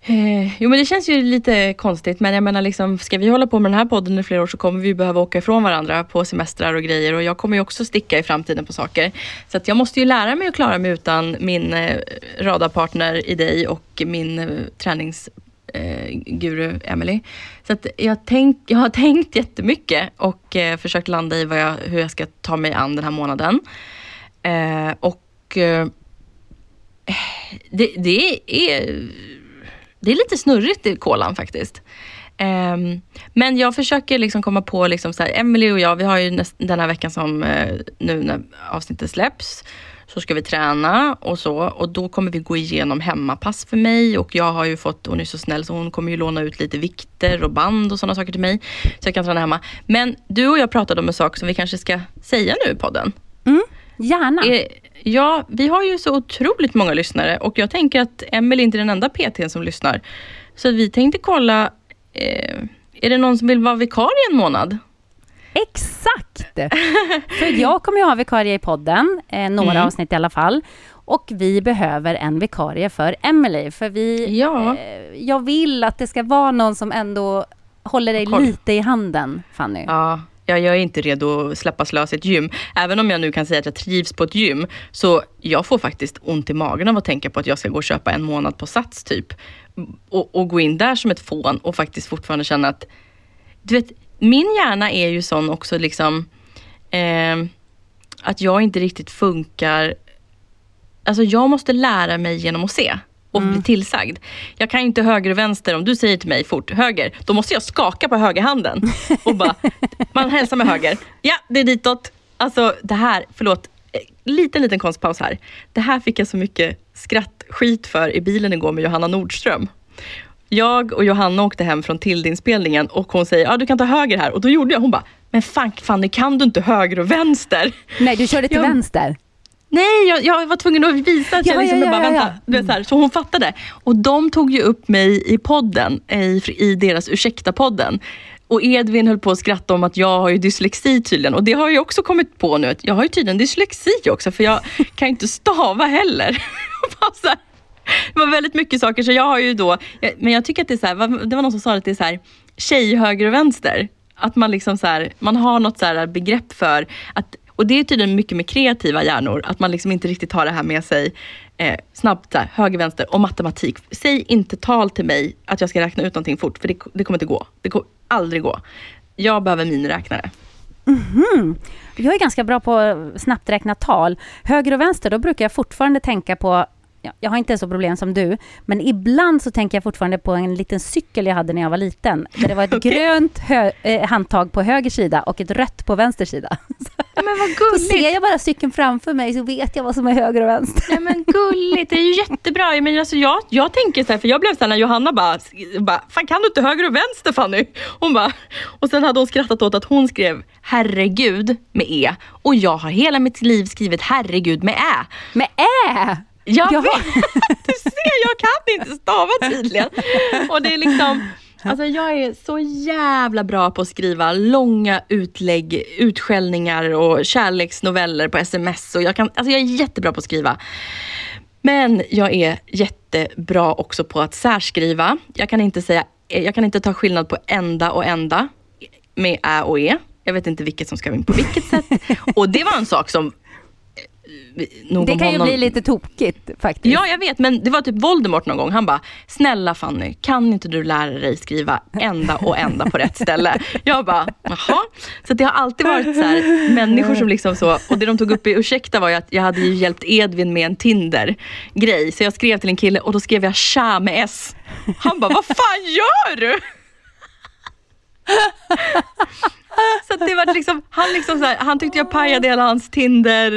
Eh, jo men det känns ju lite konstigt men jag menar liksom ska vi hålla på med den här podden i flera år så kommer vi behöva åka ifrån varandra på semestrar och grejer och jag kommer ju också sticka i framtiden på saker. Så att jag måste ju lära mig att klara mig utan min eh, radarpartner i dig och min eh, träningsguru eh, guru Emily. Så att jag, tänk, jag har tänkt jättemycket och eh, försökt landa i vad jag, hur jag ska ta mig an den här månaden. Eh, och eh, det, det är det är lite snurrigt i kolan faktiskt. Ehm, men jag försöker liksom komma på, liksom så här, Emily och jag, vi har ju näst, den här veckan som eh, nu när avsnittet släpps, så ska vi träna och så. Och då kommer vi gå igenom hemmapass för mig och jag har ju fått, hon är så snäll så hon kommer ju låna ut lite vikter och band och sådana saker till mig. Så jag kan träna hemma. Men du och jag pratade om en sak som vi kanske ska säga nu i podden. Gärna. Eh, Ja, vi har ju så otroligt många lyssnare och jag tänker att Emelie inte är den enda PTn som lyssnar. Så vi tänkte kolla, eh, är det någon som vill vara vikarie en månad? Exakt! För jag kommer ju ha vikarie i podden, eh, några Mm. avsnitt i alla fall. Och vi behöver en vikarie för Emily. För vi, Ja. eh, jag vill att det ska vara någon som ändå håller dig Koll. lite i handen, Fanny. Ja, ja, jag är inte redo att släppas lös i ett gym. Även om jag nu kan säga att jag trivs på ett gym, så jag får faktiskt ont i magen av att tänka på att jag ska gå och köpa en månad på Sats typ. Och, och gå in där som ett fån och faktiskt fortfarande känna att, du vet, min hjärna är ju sån också liksom, eh, att jag inte riktigt funkar Alltså jag måste lära mig genom att se och bli tillsagd. Jag kan ju inte höger och vänster. Om du säger till mig fort höger, då måste jag skaka på högerhanden. Och bara, man hälsar med höger. Ja, det är ditåt. Alltså det här, förlåt, eh, liten liten konstpaus här. Det här fick jag så mycket skrattskit för i bilen igår med Johanna Nordström. Jag och Johanna åkte hem från Tilde-inspelningen och hon säger, ja du kan ta höger här. Och då gjorde jag, hon bara, men fan Fanny kan du inte höger och vänster? Nej, du körde till Ja. vänster. Nej, jag, jag var tvungen att visa att Ja, jag liksom ja, ja, bara, ja, vänta. Du vet, så, här, så hon fattade. Och de tog ju upp mig i podden, i, i deras Ursäkta-podden. Och Edvin höll på att skratta om att jag har ju dyslexi tydligen. Och det har jag också kommit på nu. att Jag har ju tydligen dyslexi också, för jag kan ju inte stava heller. Det var väldigt mycket saker, så jag har ju då, men jag tycker att det är så här, det var någon som sa att det är så här, tjej höger och vänster. Att man liksom så här, man har något så här begrepp för att och det är tydligen mycket med kreativa hjärnor, att man liksom inte riktigt har det här med sig eh, snabbt, så här, höger, vänster och matematik. Säg inte tal till mig att jag ska räkna ut någonting fort, för det, det kommer inte gå. Det kommer aldrig gå. Jag behöver miniräknare. Jag är ganska bra på att snabbt räkna tal. Höger och vänster, då brukar jag fortfarande tänka på ja, jag har inte så problem som du, men ibland så tänker jag fortfarande på en liten cykel jag hade när jag var liten. Där det var ett Okej. grönt eh, handtag på höger sida och ett rött på vänster sida. Men vad Så ser jag bara cykeln framför mig så vet jag vad som är höger och vänster. Nej men gulligt, det är ju jättebra. Men alltså jag, jag tänker så här, för jag blev så här när Johanna bara, bara Fan kan du inte höger och vänster Fanny? Hon bara, och sen hade hon skrattat åt att hon skrev herregud med E. Och jag har hela mitt liv skrivit herregud med Ä. Med ä! Jag Jaha. vet, du ser jag kan inte stava tydligen. Och det är liksom, alltså jag är så jävla bra på att skriva långa utlägg, utskällningar och kärleksnoveller på sms. Och jag, kan, alltså jag är jättebra på att skriva. Men jag är jättebra också på att särskriva. Jag kan inte, säga, jag kan inte ta skillnad på ända och ända med ä och e. Jag vet inte vilket som ska in på vilket sätt. Och det var en sak som nog Det kan ju bli lite tokigt faktiskt. Ja, jag vet, men det var typ Voldemort någon gång. Han bara, snälla Fanny, kan inte du lära dig skriva ända och ända på rätt ställe? Jag bara, jaha. Så det har alltid varit så här, människor som liksom så, och det de tog upp i ursäkta var ju att jag hade hjälpt Edvin med en Tinder-grej. Så jag skrev till en kille och då skrev jag tja med S. Han bara, vad fan gör du? Så det var liksom, han, liksom så här, han tyckte jag pajade hela hans Tinder,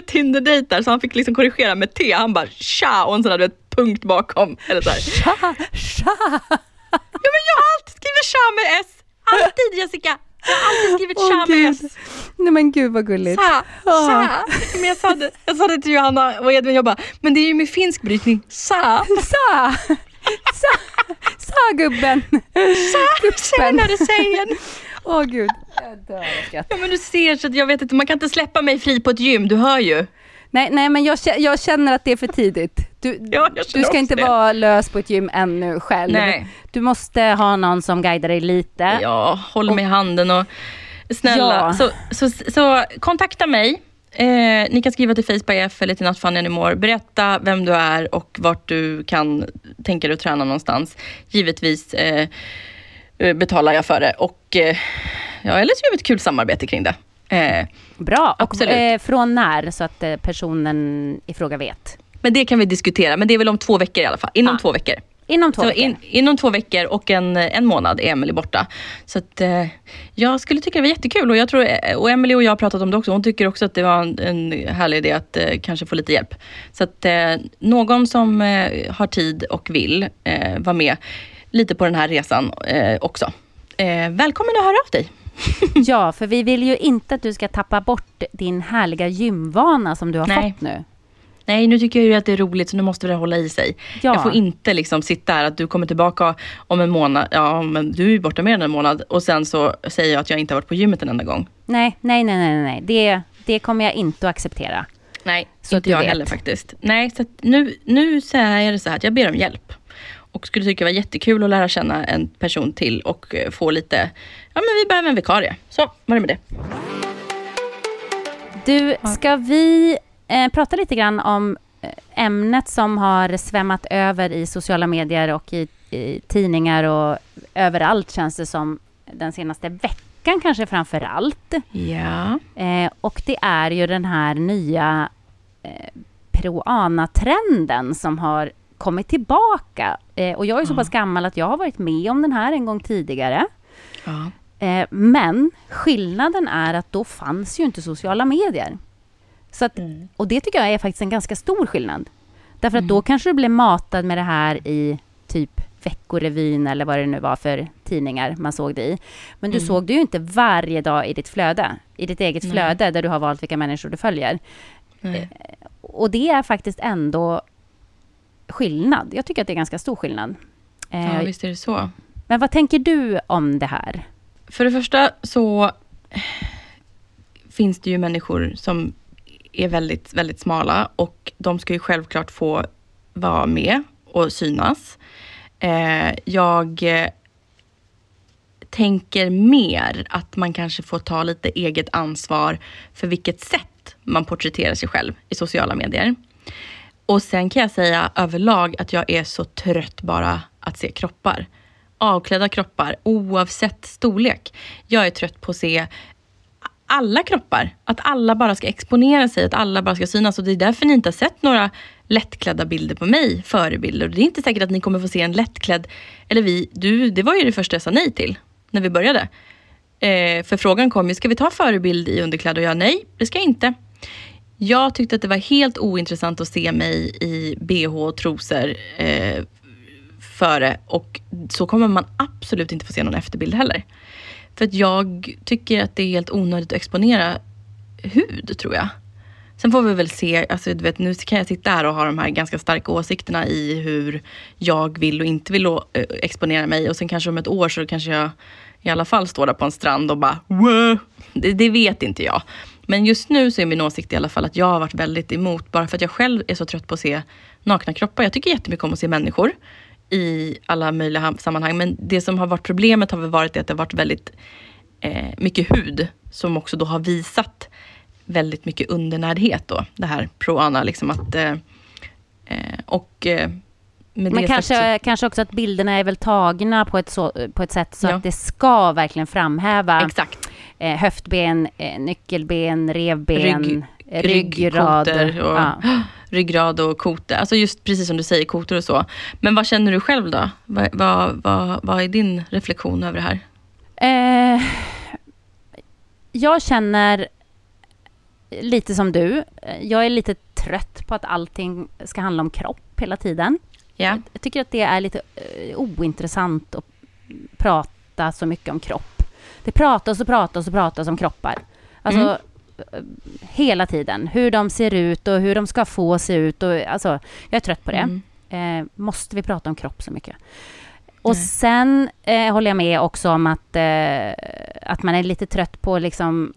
Tinder-dejt där, så han fick liksom korrigera med T. Han bara tja och en sån där du vet, punkt bakom. Eller så här. Tja, tja. Ja men jag har alltid skrivit tja med S. Alltid Jessica. Jag har alltid skrivit tja med. S. Nej men gud vad gulligt. Tja, tja. Men jag sa, det, jag sa det till Johanna och Edvin, jag bara, men det är ju med finsk brytning. Tja. Sa! Sa! Sa gubben! Tjenare tjejen. Åh gud. Jag dör. Ja men du ser, så att jag vet inte, man kan inte släppa mig fri på ett gym, du hör ju. Nej, nej men jag, jag känner att det är för tidigt. Du, Ja, du ska inte det. vara lös på ett gym ännu själv. Nej. Du måste ha någon som guidar dig lite. Ja, håll mig i handen och snälla. Ja. Så, så, så kontakta mig. Eh, ni kan skriva till Facebook eller till Not Funny Anymore. Berätta vem du är och vart du kan tänka dig att träna någonstans. Givetvis eh, betalar jag för det. Och, eh, ja, eller så gör vi ett kul samarbete kring det. Eh, Bra. Och eh, från när? Så att eh, personen i fråga vet. men det kan vi diskutera. Men det är väl om två veckor i alla fall. Inom Ah. två veckor. Inom två Så veckor. in, inom två veckor och en, en månad är Emelie borta. Så att, eh, jag skulle tycka det var jättekul och jag tror, eh, och Emelie och jag har pratat om det också. Hon tycker också att det var en, en härlig idé att eh, kanske få lite hjälp. Så att eh, någon som eh, har tid och vill eh, vara med lite på den här resan eh, också. Eh, välkommen att höra av dig. Ja, för vi vill ju inte att du ska tappa bort din härliga gymvana som du har Nej. fått nu. Nej, nu tycker jag ju att det är roligt så nu måste det hålla i sig. Ja. Jag får inte liksom sitta här att du kommer tillbaka om en månad. Ja, men du är ju borta mer än en månad. Och sen så säger jag att jag inte har varit på gymmet en enda gång. Nej, nej, nej, nej, nej. Det, det kommer jag inte att acceptera. Nej, Så inte jag vet. heller faktiskt. Nej, så nu, nu så är det så här att jag ber om hjälp. Och skulle tycka det var jättekul att lära känna en person till och eh, få lite, ja men vi behöver en vikarie. Så, var det med det. Du, ska vi eh, prata lite grann om eh, ämnet som har svämmat över i sociala medier och i, i tidningar och överallt känns det som den senaste veckan kanske framför allt. Ja. Eh, och det är ju den här nya eh, peruana-trenden som har kommit tillbaka. Eh, och jag är så pass gammal att jag har varit med om den här en gång tidigare. ja. Eh, men skillnaden är att då fanns ju inte sociala medier. Så att, Och det tycker jag är faktiskt en ganska stor skillnad. Därför att då kanske du blev matad med det här i typ Veckorevyn eller vad det nu var för tidningar man såg det i. Men du såg det ju inte varje dag i ditt flöde, i ditt eget flöde där du har valt vilka människor du följer. Nej. Och det är faktiskt ändå skillnad. Jag tycker att det är ganska stor skillnad. Eh, Ja, visst är det så. Men vad tänker du om det här? För det första så finns det ju människor som är väldigt, väldigt smala och de ska ju självklart få vara med och synas. Eh, jag eh, tänker mer att man kanske får ta lite eget ansvar för vilket sätt man porträtterar sig själv i sociala medier. Och sen kan jag säga överlag att jag är så trött bara att se kroppar. Avklädda kroppar oavsett storlek. Jag är trött på att se alla kroppar. Att alla bara ska exponera sig, att alla bara ska synas. Och det är därför ni inte har sett några lättklädda bilder på mig, förebilder. Och det är inte säkert att ni kommer få se en lättklädd, eller vi, du, det var ju det första jag sa nej till när vi började. Eh, för frågan kom ju, ska vi ta förebild i underkläder? Och jag, nej, det ska jag inte. Jag tyckte att det var helt ointressant att se mig i bh och trosor eh, före. Och så kommer man absolut inte få se någon efterbild heller. För att jag tycker att det är helt onödigt att exponera hud, tror jag. Sen får vi väl se, alltså du vet nu kan jag sitta här och ha de här ganska starka åsikterna i hur jag vill och inte vill eh, exponera mig och sen kanske om ett år så kanske jag i alla fall står där på en strand och bara wow. Det, det vet inte jag. Men just nu så är min åsikt i alla fall att jag har varit väldigt emot, bara för att jag själv är så trött på att se nakna kroppar. Jag tycker jättemycket om att se människor i alla möjliga sammanhang. Men det som har varit problemet har väl varit att det har varit väldigt eh, mycket hud som också då har visat väldigt mycket undernärdhet då. Det här proana. liksom att eh, eh, och eh, men kanske, sagt kanske också att bilderna är väl tagna på ett, så, på ett sätt så Ja. att det ska verkligen framhäva exakt. eh, höftben, eh, nyckelben, revben, Rygg- eh, ryggrad. och Ja. ryggrad och kotor. Alltså just precis som du säger, kotor och så. Men vad känner du själv då? Vad, vad, vad, vad är din reflektion över det här? Eh, jag känner lite som du. Jag är lite trött på att allting ska handla om kropp hela tiden. Ja, Jag tycker att det är lite eh, ointressant att prata så mycket om kropp. Det pratas och pratas och pratas om kroppar. Alltså, Mm. eh, hela tiden. Hur de ser ut och hur de ska få se ut. Och, alltså, jag är trött på det. Mm. Eh, måste vi prata om kropp så mycket? Och Nej. sen eh, håller jag med också om att, eh, att man är lite trött på liksom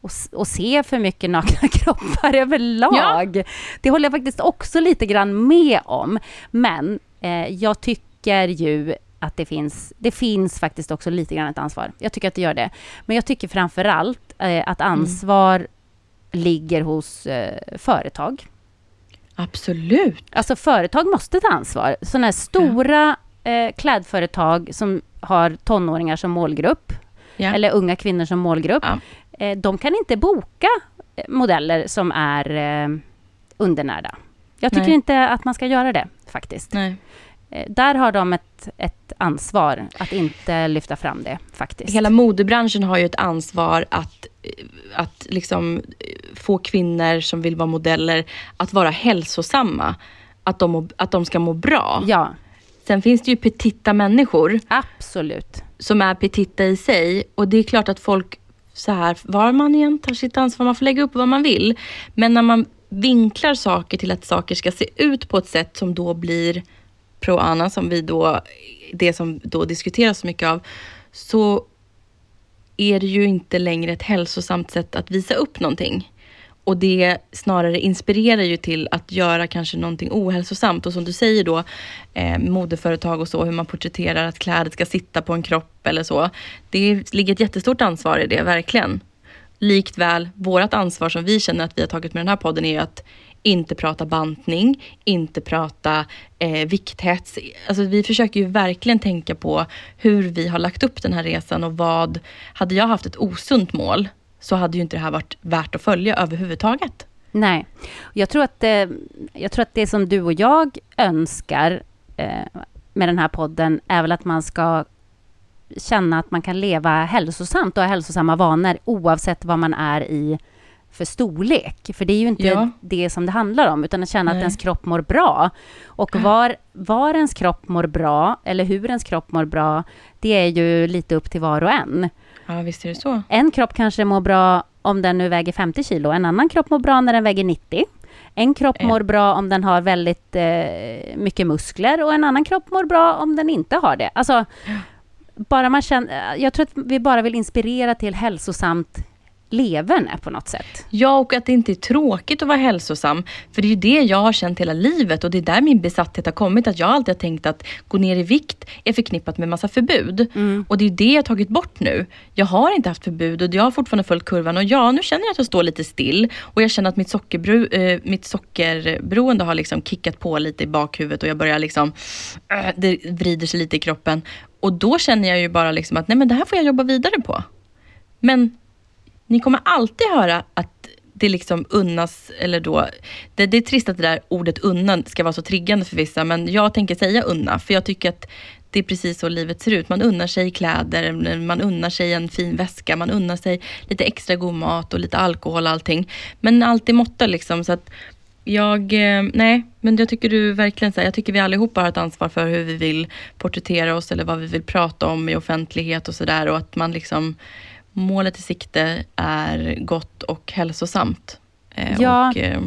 och, och se för mycket nakna kroppar överlag. Det håller jag faktiskt också lite grann med om. Men eh, jag tycker ju att det finns, det finns faktiskt också lite grann ett ansvar. Jag tycker att det gör det. Men jag tycker framför allt eh, att ansvar ligger hos eh, företag. Absolut. Alltså företag måste ta ansvar. Sådana här stora eh, klädföretag som har tonåringar som målgrupp, Ja. eller unga kvinnor som målgrupp, Ja. eh, de kan inte boka eh, modeller som är eh, undernärda. Jag tycker Nej. inte att man ska göra det, faktiskt. Nej. Eh, där har de ett, ett ansvar att inte lyfta fram det, faktiskt. Hela modebranschen har ju ett ansvar att, att liksom få kvinnor som vill vara modeller att vara hälsosamma. Att de, må- att de ska må bra. Ja, Sen finns det ju petita människor absolut. som är petita i sig. Och det är klart att folk, så här, var man igen tar sitt ansvar, man får lägga upp vad man vill. Men när man vinklar saker till att saker ska se ut på ett sätt som då blir pro-ana, som vi då, det som då diskuteras så mycket av, så är det ju inte längre ett hälsosamt sätt att visa upp någonting. Och det snarare inspirerar ju till att göra kanske någonting ohälsosamt. Och som du säger då, eh, modeföretag och så, hur man porträtterar att kläder ska sitta på en kropp eller så. Det ligger ett jättestort ansvar i det, verkligen. Likt väl, vårt ansvar som vi känner att vi har tagit med den här podden är ju att inte prata bantning, inte prata eh, vikthets. Alltså, vi försöker ju verkligen tänka på hur vi har lagt upp den här resan och vad... Hade jag haft ett osunt mål så hade ju inte det här varit värt att följa överhuvudtaget. Nej. Jag tror att, eh, jag tror att det som du och jag önskar eh, med den här podden är väl att man ska känna att man kan leva hälsosamt och ha hälsosamma vanor oavsett vad man är i för storlek. För det är ju inte Ja. det som det handlar om, utan att känna Nej. att ens kropp mår bra. Och var, var ens kropp mår bra, eller hur ens kropp mår bra, det är ju lite upp till var och en. Ja, visst är det så. En kropp kanske mår bra om den nu väger 50 kilo. En annan kropp mår bra när den väger 90. En kropp mår bra om den har väldigt eh, mycket muskler och en annan kropp mår bra om den inte har det. Alltså, bara man känner, jag tror att vi bara vill inspirera till hälsosamt leverne på något sätt. Ja, och att det inte är tråkigt att vara hälsosam. För det är ju det jag har känt hela livet och det är där min besatthet har kommit. Att jag alltid har tänkt att gå ner i vikt är förknippat med massa förbud. Och det är det jag har tagit bort nu. Jag har inte haft förbud och jag har fortfarande följt kurvan. Och ja, nu känner jag att jag står lite still. Och jag känner att mitt, sockerbru, eh, mitt sockerberoende har liksom kickat på lite i bakhuvudet och jag börjar liksom, äh, det vrider sig lite i kroppen. Och då känner jag ju bara liksom att nej men det här får jag jobba vidare på. Men ni kommer alltid höra att det liksom unnas, eller då, det, det är trist att det där ordet unna ska vara så triggande för vissa, men jag tänker säga unna, för jag tycker att det är precis så livet ser ut. Man unnar sig kläder, man unnar sig en fin väska, man unnar sig lite extra god mat och lite alkohol och allting. Men allt i måtta liksom, så att jag, eh, nej, men jag tycker du verkligen så här, jag tycker vi allihopa har ett ansvar för hur vi vill porträttera oss eller vad vi vill prata om i offentlighet och sådär och att man liksom målet i sikte är gott och hälsosamt. Eh, Ja. Och, eh,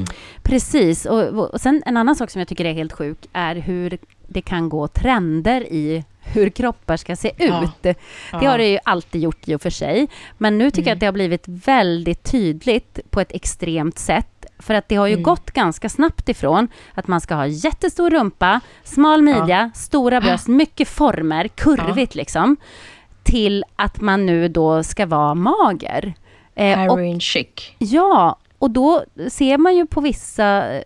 Precis. Och, och sen en annan sak som jag tycker är helt sjuk är hur det kan gå trender i hur kroppar ska se Ja. ut. Det Ja. har det ju alltid gjort i och för sig. Men nu tycker jag att det har blivit väldigt tydligt på ett extremt sätt. För att det har ju Mm. gått ganska snabbt ifrån att man ska ha jättestor rumpa, smal midja, stora bröst, mycket former, kurvigt liksom. Till att man nu då ska vara mager. Eh, heroin chic. Ja, och då ser man ju på vissa eh,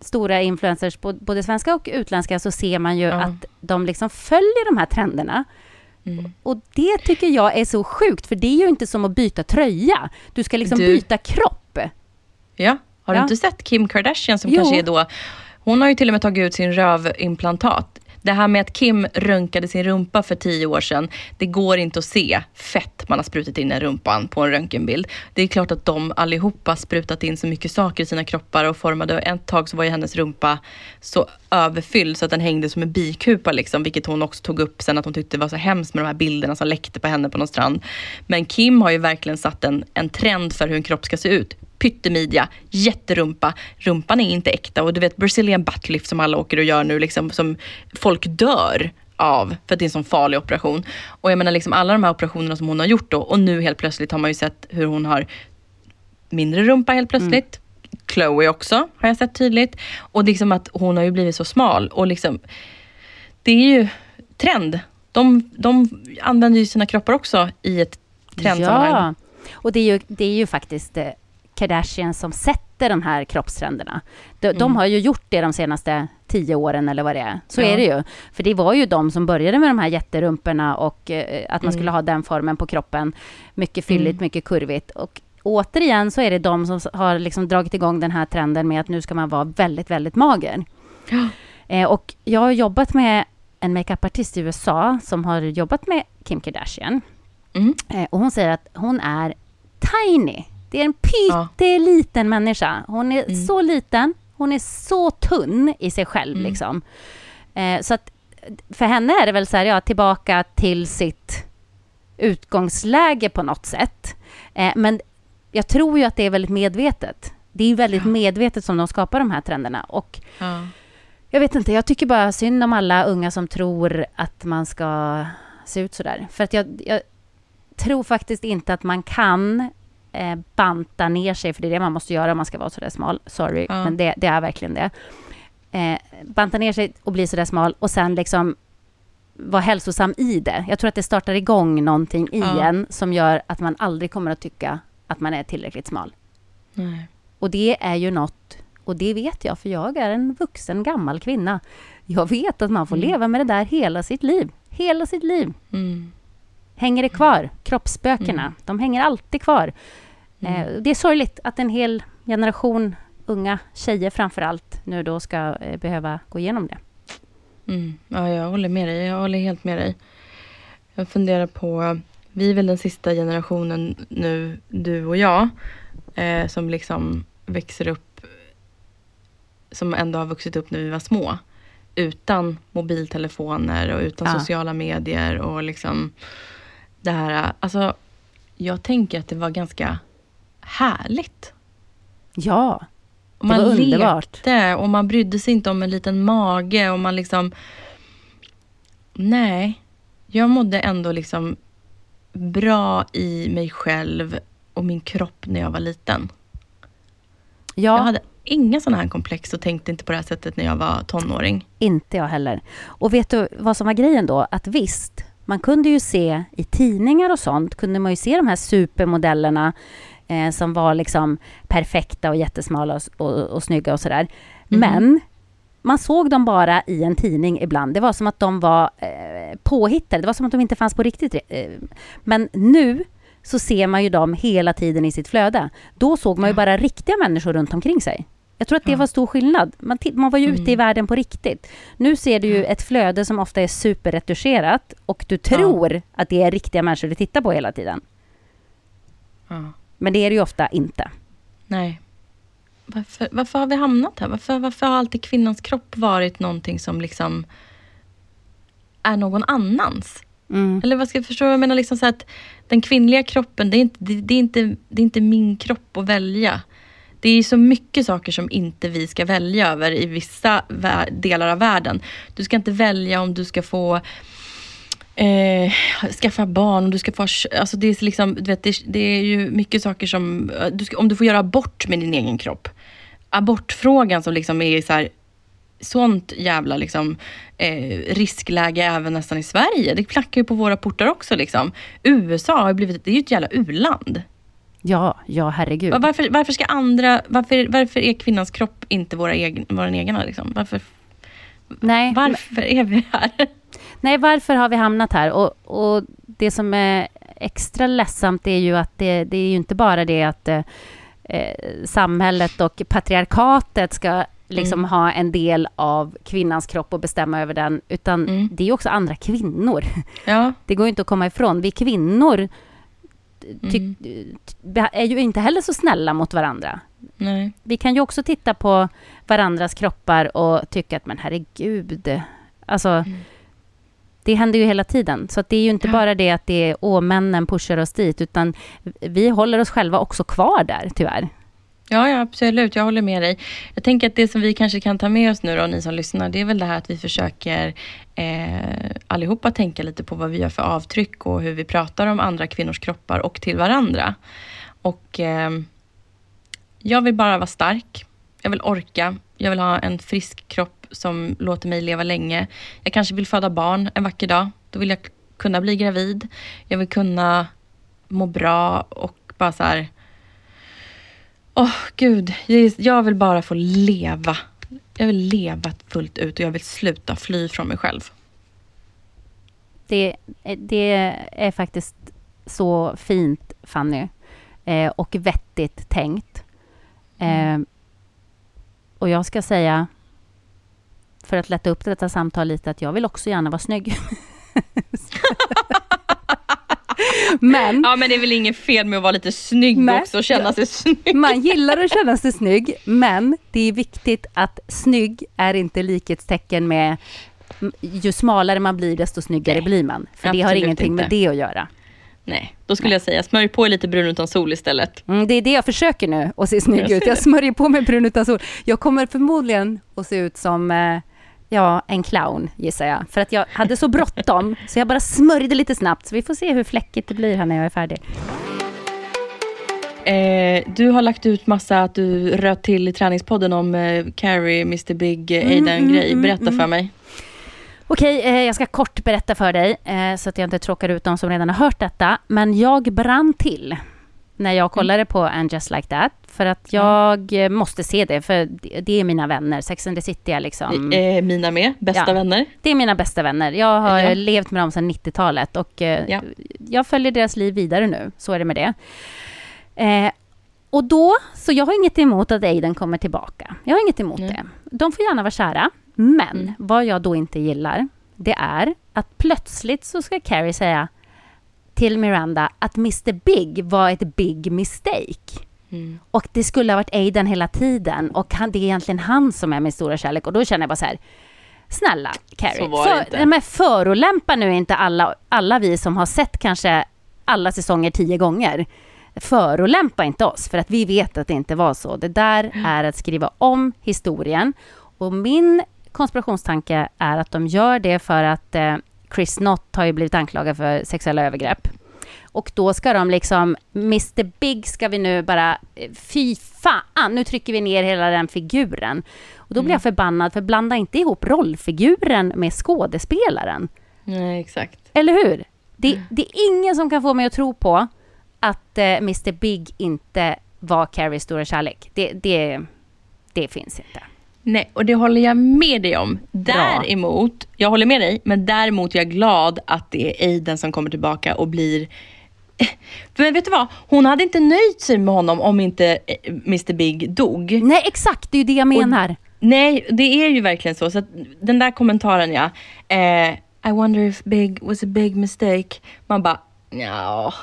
stora influencers, både svenska och utländska, så ser man ju Ja. att de liksom följer de här trenderna. Mm. Och det tycker jag är så sjukt, för det är ju inte som att byta tröja. Du ska liksom Du- byta kropp. Ja, har du Ja. inte sett Kim Kardashian som Jo. kanske är då, hon har ju till och med tagit ut sin rövimplantat. Det här med att Kim röntgade sin rumpa för tio år sedan, det går inte att se fett man har sprutat in i rumpan på en röntgenbild. Det är klart att de allihopa sprutat in så mycket saker i sina kroppar och formade, och ett tag så var ju hennes rumpa så överfylld så att den hängde som en bikupa liksom, vilket hon också tog upp sen att hon tyckte det var så hemskt med de här bilderna som läckte på henne på någon strand. Men Kim har ju verkligen satt en, en trend för hur en kropp ska se ut pyttemidja, jätterumpa. Rumpan är inte äkta och du vet Brazilian butt lift som alla åker och gör nu, liksom, som folk dör av för att det är en sån farlig operation. Och jag menar liksom alla de här operationerna som hon har gjort då och nu helt plötsligt har man ju sett hur hon har mindre rumpa helt plötsligt. Chloe också har jag sett tydligt. Och liksom att hon har ju blivit så smal och liksom det är ju trend. De, de använder ju sina kroppar också i ett trendsammanhang. Ja, och det är ju, det är ju faktiskt eh, Kardashian som sätter de här kroppstrenderna. De, de har ju gjort det de senaste tio åren eller vad det är. Så Ja. är det ju. För det var ju de som började med de här jätterumporna och eh, att man skulle ha den formen på kroppen. Mycket fylligt, mycket kurvigt. Och återigen så är det de som har liksom dragit igång den här trenden med att nu ska man vara väldigt, väldigt mager. Eh, och jag har jobbat med en makeupartist i USA som har jobbat med Kim Kardashian. Mm. Eh, och hon säger att hon är tiny. Det är en Ja. pytteliten människa. Hon är Mm. så liten. Hon är så tunn i sig själv. Mm. Liksom. Eh, så att för henne är det väl så här, ja, tillbaka till sitt utgångsläge på något sätt. Eh, men jag tror ju att det är väldigt medvetet. Det är väldigt medvetet som de skapar de här trenderna. Och Ja. jag vet inte, jag tycker bara synd om alla unga som tror att man ska se ut så där. För att jag, jag tror faktiskt inte att man kan eh, banta ner sig, för det är det man måste göra om man ska vara så där smal. Sorry, Ja. men det, det är verkligen det. Eh, banta ner sig och bli så där smal och sen liksom vara hälsosam i det. Jag tror att det startar igång någonting i Ja. en som gör att man aldrig kommer att tycka att man är tillräckligt smal. Nej. Och det är ju något, och det vet jag för jag är en vuxen gammal kvinna. Jag vet att man får leva med det där hela sitt liv. Hela sitt liv. Mm. Hänger det kvar? Kroppsspökena, de hänger alltid kvar. Eh, det är sorgligt att en hel generation unga tjejer framför allt nu då ska eh, behöva gå igenom det. Mm. Ja, jag håller med dig. Jag håller helt med dig. Jag funderar på, vi är väl den sista generationen nu, du och jag, eh, som liksom växer upp, som ändå har vuxit upp när vi var små. Utan mobiltelefoner och utan Ja. sociala medier och liksom det här, alltså jag tänker att det var ganska härligt. Ja, Och man var underbart. lekte och man brydde sig inte om en liten mage och man liksom... Nej, jag mådde ändå liksom bra i mig själv och min kropp när jag var liten. ja. Jag hade inga sådana här komplex och tänkte inte på det här sättet när jag var tonåring. Inte jag heller. Och vet du vad som var grejen då? Att visst, man kunde ju se i tidningar och sånt, kunde man ju se de här supermodellerna eh, som var liksom perfekta och jättesmala och, och, och snygga och sådär. Men man såg dem bara i en tidning ibland. Det var som att de var eh, påhittade. Det var som att de inte fanns på riktigt. Eh, men nu så ser man ju dem hela tiden i sitt flöde. Då såg man ju bara riktiga människor runt omkring sig. Jag tror att det var stor skillnad. Man, man var ju ute i världen på riktigt. Nu ser du ju ett flöde som ofta är superretuscherat och du tror att det är riktiga människor du tittar på hela tiden. Men det är det ju ofta inte. Nej. Varför, varför har vi hamnat här? Varför, varför har alltid kvinnans kropp varit någonting som liksom är någon annans? Mm. Eller vad ska jag förstå? Jag menar liksom så att den kvinnliga kroppen, det är, inte, det, det, är inte, det är inte min kropp att välja. Det är så mycket saker som inte vi ska välja över i vissa delar av världen. Du ska inte välja om du ska få eh, skaffa barn, om du ska få... Alltså det, är liksom, du vet, det, det är ju mycket saker som... Eh, du ska, om du får göra abort med din egen kropp. Abortfrågan som liksom är så här, sånt jävla liksom, eh, riskläge även nästan i Sverige. Det klackar ju på våra portar också. Liksom. USA har blivit, det är ju ett jävla u-land. Ja, ja herregud. Va- Varför, varför ska andra, varför, varför är kvinnans kropp inte våra egen, vår egna? Liksom? Varför, Nej, varför är vi här? Nej, varför har vi hamnat här? Och, och det som är extra ledsamt är ju att det, det är ju inte bara det att eh, eh, samhället och patriarkatet ska liksom ha en del av kvinnans kropp och bestämma över den, utan Mm. det är också andra kvinnor. Ja, Det går ju inte att komma ifrån. Vi kvinnor ty- Mm. är ju inte heller så snälla mot varandra. nej. Vi kan ju också titta på varandras kroppar och tycka att men herregud. Alltså, det händer ju hela tiden. Så det är ju inte Ja. bara det att det är åh, männen pushar oss dit, utan vi håller oss själva också kvar där, tyvärr. Ja, ja, absolut. Jag håller med dig. Jag tänker att det som vi kanske kan ta med oss nu då, ni som lyssnar, det är väl det här att vi försöker eh, allihopa tänka lite på vad vi gör för avtryck och hur vi pratar om andra kvinnors kroppar och till varandra. Och eh, jag vill bara vara stark. Jag vill orka. Jag vill ha en frisk kropp som låter mig leva länge. Jag kanske vill föda barn en vacker dag. Då vill jag kunna bli gravid. Jag vill kunna må bra och bara så här Åh gud, jag- vill bara få leva. Jag vill leva fullt ut och jag vill sluta fly från mig själv. Det, det är faktiskt så fint, Fanny, eh, och vettigt tänkt. Eh, och jag ska säga, för att lätta upp detta samtal lite, att jag vill också gärna vara snygg. Men Ja men det är väl inget fel med att vara lite snygg Nej. också och känna sig snygg. man gillar att känna sig snygg, men det är viktigt att snygg är inte likhetstecken med ju smalare man blir, desto snyggare Nej, blir man. För det har ingenting med inte. det att göra. Nej, då skulle jag säga smörj på lite brun utan sol istället. Mm, det är det jag försöker nu, att se snygg ut. Jag smörjer på mig brun utan sol. Jag kommer förmodligen att se ut som eh, ja, en clown, gissar jag. För att jag hade så bråttom, så jag bara smörjde lite snabbt. Så vi får se hur fläckigt det blir här när jag är färdig. Eh, du har lagt ut massa att du röt till i träningspodden om eh, Carrie, Mr Big, eh, Mm, Aidan-grej. mm, Berätta mm, för mig. Okej, eh, jag ska kort berätta för dig, eh, så att jag inte tråkar ut de som redan har hört detta. Men jag brann till när jag kollade på And Just Like That. För att jag eh, måste se det, för det- är mina vänner. Sex and the City är liksom... Eh, mina med, bästa Ja. vänner. Det är mina bästa vänner. Jag har Ja. levt med dem sedan 90-talet och eh, Ja. jag följer deras liv vidare nu. Så är det med det. Eh, och då, så jag har inget emot att Aiden kommer tillbaka. Jag har inget emot Nej. det. De får gärna vara kära. Men Mm. vad jag då inte gillar, det är att plötsligt så ska Carrie säga till Miranda att Mr Big var ett big mistake. Mm. Och det skulle ha varit Aiden hela tiden och han, det är egentligen han som är min stora kärlek. Och då känner jag bara så här, snälla Carrie, Så var det för, inte. förolämpa nu inte alla, alla vi som har sett kanske alla säsonger tio gånger. förolämpa inte oss, för att vi vet att det inte var så. Det där är att skriva om historien. Och min konspirationstanke är att de gör det för att eh, Chris Nott har ju blivit anklagad för sexuella övergrepp. Och då ska de liksom, Mr Big ska vi nu bara, eh, fy fan, nu trycker vi ner hela den figuren. Och då blir jag förbannad, för blanda inte ihop rollfiguren med skådespelaren. Nej, exakt. Eller hur? Det, det är ingen som kan få mig att tro på att eh, Mr Big inte var Carries stora kärlek. Det, det, det finns inte. Nej, och det håller jag med dig om. Däremot, jag håller med dig, men däremot är jag glad att det är Aiden som kommer tillbaka och blir men vet du vad? Hon hade inte nöjt sig med honom om inte eh, Mr Big dog. Nej, exakt. Det är ju det jag menar. Och, nej, det är ju verkligen så. Så den där kommentaren ja. Eh, I wonder if Big was a big mistake. Man bara, ja,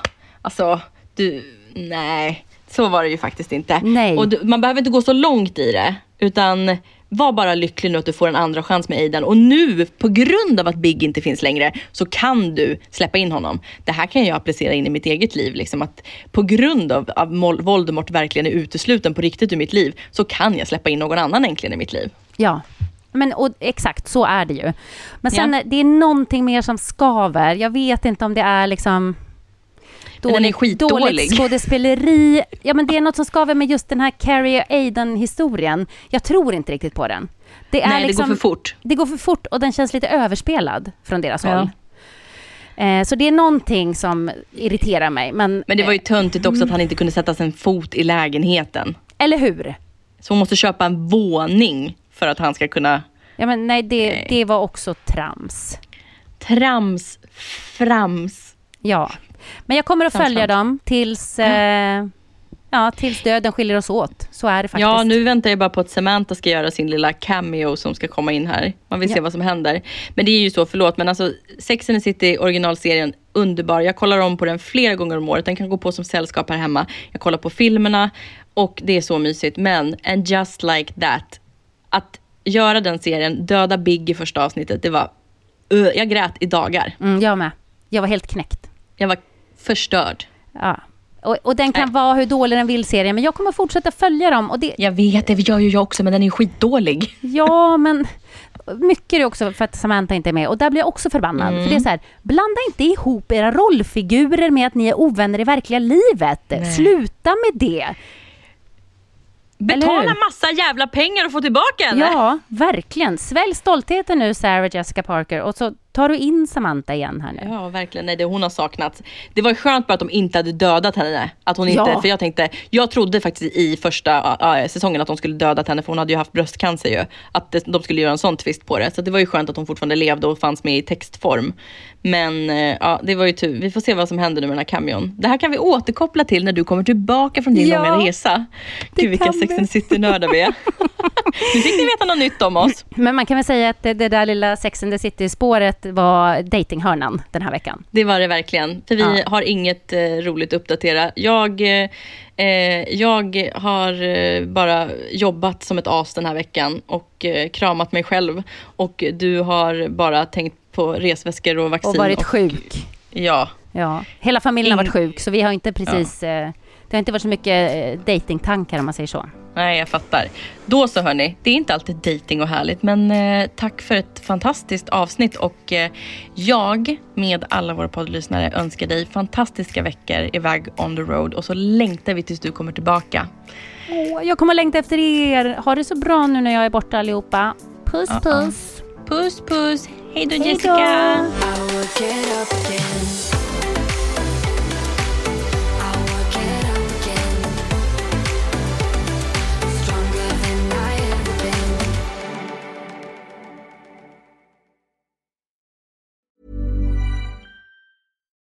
alltså, du, nej. Så var det ju faktiskt inte. Nej. Och du, man behöver inte gå så långt i det. Utan var bara lycklig nu att du får en andra chans med Aidan. Och nu, på grund av att Big inte finns längre, så kan du släppa in honom. Det här kan jag applicera in i mitt eget liv. Liksom att på grund av att Voldemort verkligen är utesluten på riktigt ur mitt liv, så kan jag släppa in någon annan äntligen i mitt liv. Ja, men och, exakt så är det ju. Men sen, ja. det är någonting mer som skaver. Jag vet inte om det är liksom dåligt, den är skitdålig. dåligt skådespeleri. Ja, men det är något som skaver med just den här Carrie Aiden-historien. Jag tror inte riktigt på den. Det är Nej, liksom, det går för fort. Det går för fort och den känns lite överspelad från deras ja. håll. Eh, så det är någonting som irriterar mig. Men, men det var ju töntigt också att han inte kunde sätta sin fot i lägenheten. Eller hur? Så hon måste köpa en våning för att han ska kunna... Ja, men nej, det, nej. det var också trams. Trams, frams. Ja. Men jag kommer att följa dem tills, eh, ja, tills döden skiljer oss åt. Så är det faktiskt. Ja, nu väntar jag bara på att Samantha ska göra sin lilla cameo som ska komma in här. Man vill ja. se vad som händer. Men det är ju så, förlåt, men alltså Sex and the City originalserien, underbar. Jag kollar om på den flera gånger om året. Den kan gå på som sällskap här hemma. Jag kollar på filmerna och det är så mysigt. Men, and just like that. Att göra den serien, döda Big i första avsnittet, det var... Uh, jag grät i dagar. Mm, jag med. Jag var helt knäckt. Jag var förstörd. Ja. Och, och den kan Nej. vara hur dålig den vill serien, men jag kommer fortsätta följa dem. Och det... Jag vet, det gör ju jag också, men den är skitdålig. Ja, men mycket är också för att Samantha inte är med och där blir jag också förbannad. Mm. För det är så här, blanda inte ihop era rollfigurer med att ni är ovänner i verkliga livet. Nej. Sluta med det. Betala massa jävla pengar och få tillbaka henne. Ja, verkligen. Svälj stoltheten nu, Sarah Jessica Parker, och så tar du in Samantha igen här nu. Ja, verkligen. Nej, det hon har saknats. Det var skönt bara att de inte hade dödat henne. Att hon inte, ja. För jag tänkte, jag trodde faktiskt i första äh, säsongen att de skulle dödat henne, för hon hade ju haft bröstcancer ju. Att de skulle göra en sån twist på det. Så det var ju skönt att hon fortfarande levde och fanns med i textform. Men äh, ja, det var ju tur. Vi får se vad som händer nu med den här cameon. Det här kan vi återkoppla till när du kommer tillbaka från din ja, långa resa. Gud vilka Sex and City-nördar vi är. nu fick ni veta något nytt om oss. Men man kan väl säga att det, det där lilla Sex and the City-spåret var datinghörnan den här veckan. Det var det verkligen. För vi ja. har inget eh, roligt att uppdatera. Jag, eh, jag har eh, bara jobbat som ett as den här veckan och eh, kramat mig själv. Och du har bara tänkt på resväskor och vaccin. Och varit och, sjuk. Ja. ja. Hela familjen In... har varit sjuk så vi har inte precis... Ja. Det har inte varit så mycket eh, datingtankar om man säger så. Nej, jag fattar. Då så hörni, det är inte alltid dating och härligt men eh, tack för ett fantastiskt avsnitt och eh, jag med alla våra poddlyssnare önskar dig fantastiska veckor iväg on the road och så längtar vi tills du kommer tillbaka. Oh, jag kommer längta efter er. Ha det så bra nu när jag är borta allihopa. Puss uh -uh. puss. Puss puss. Hej då Jessica.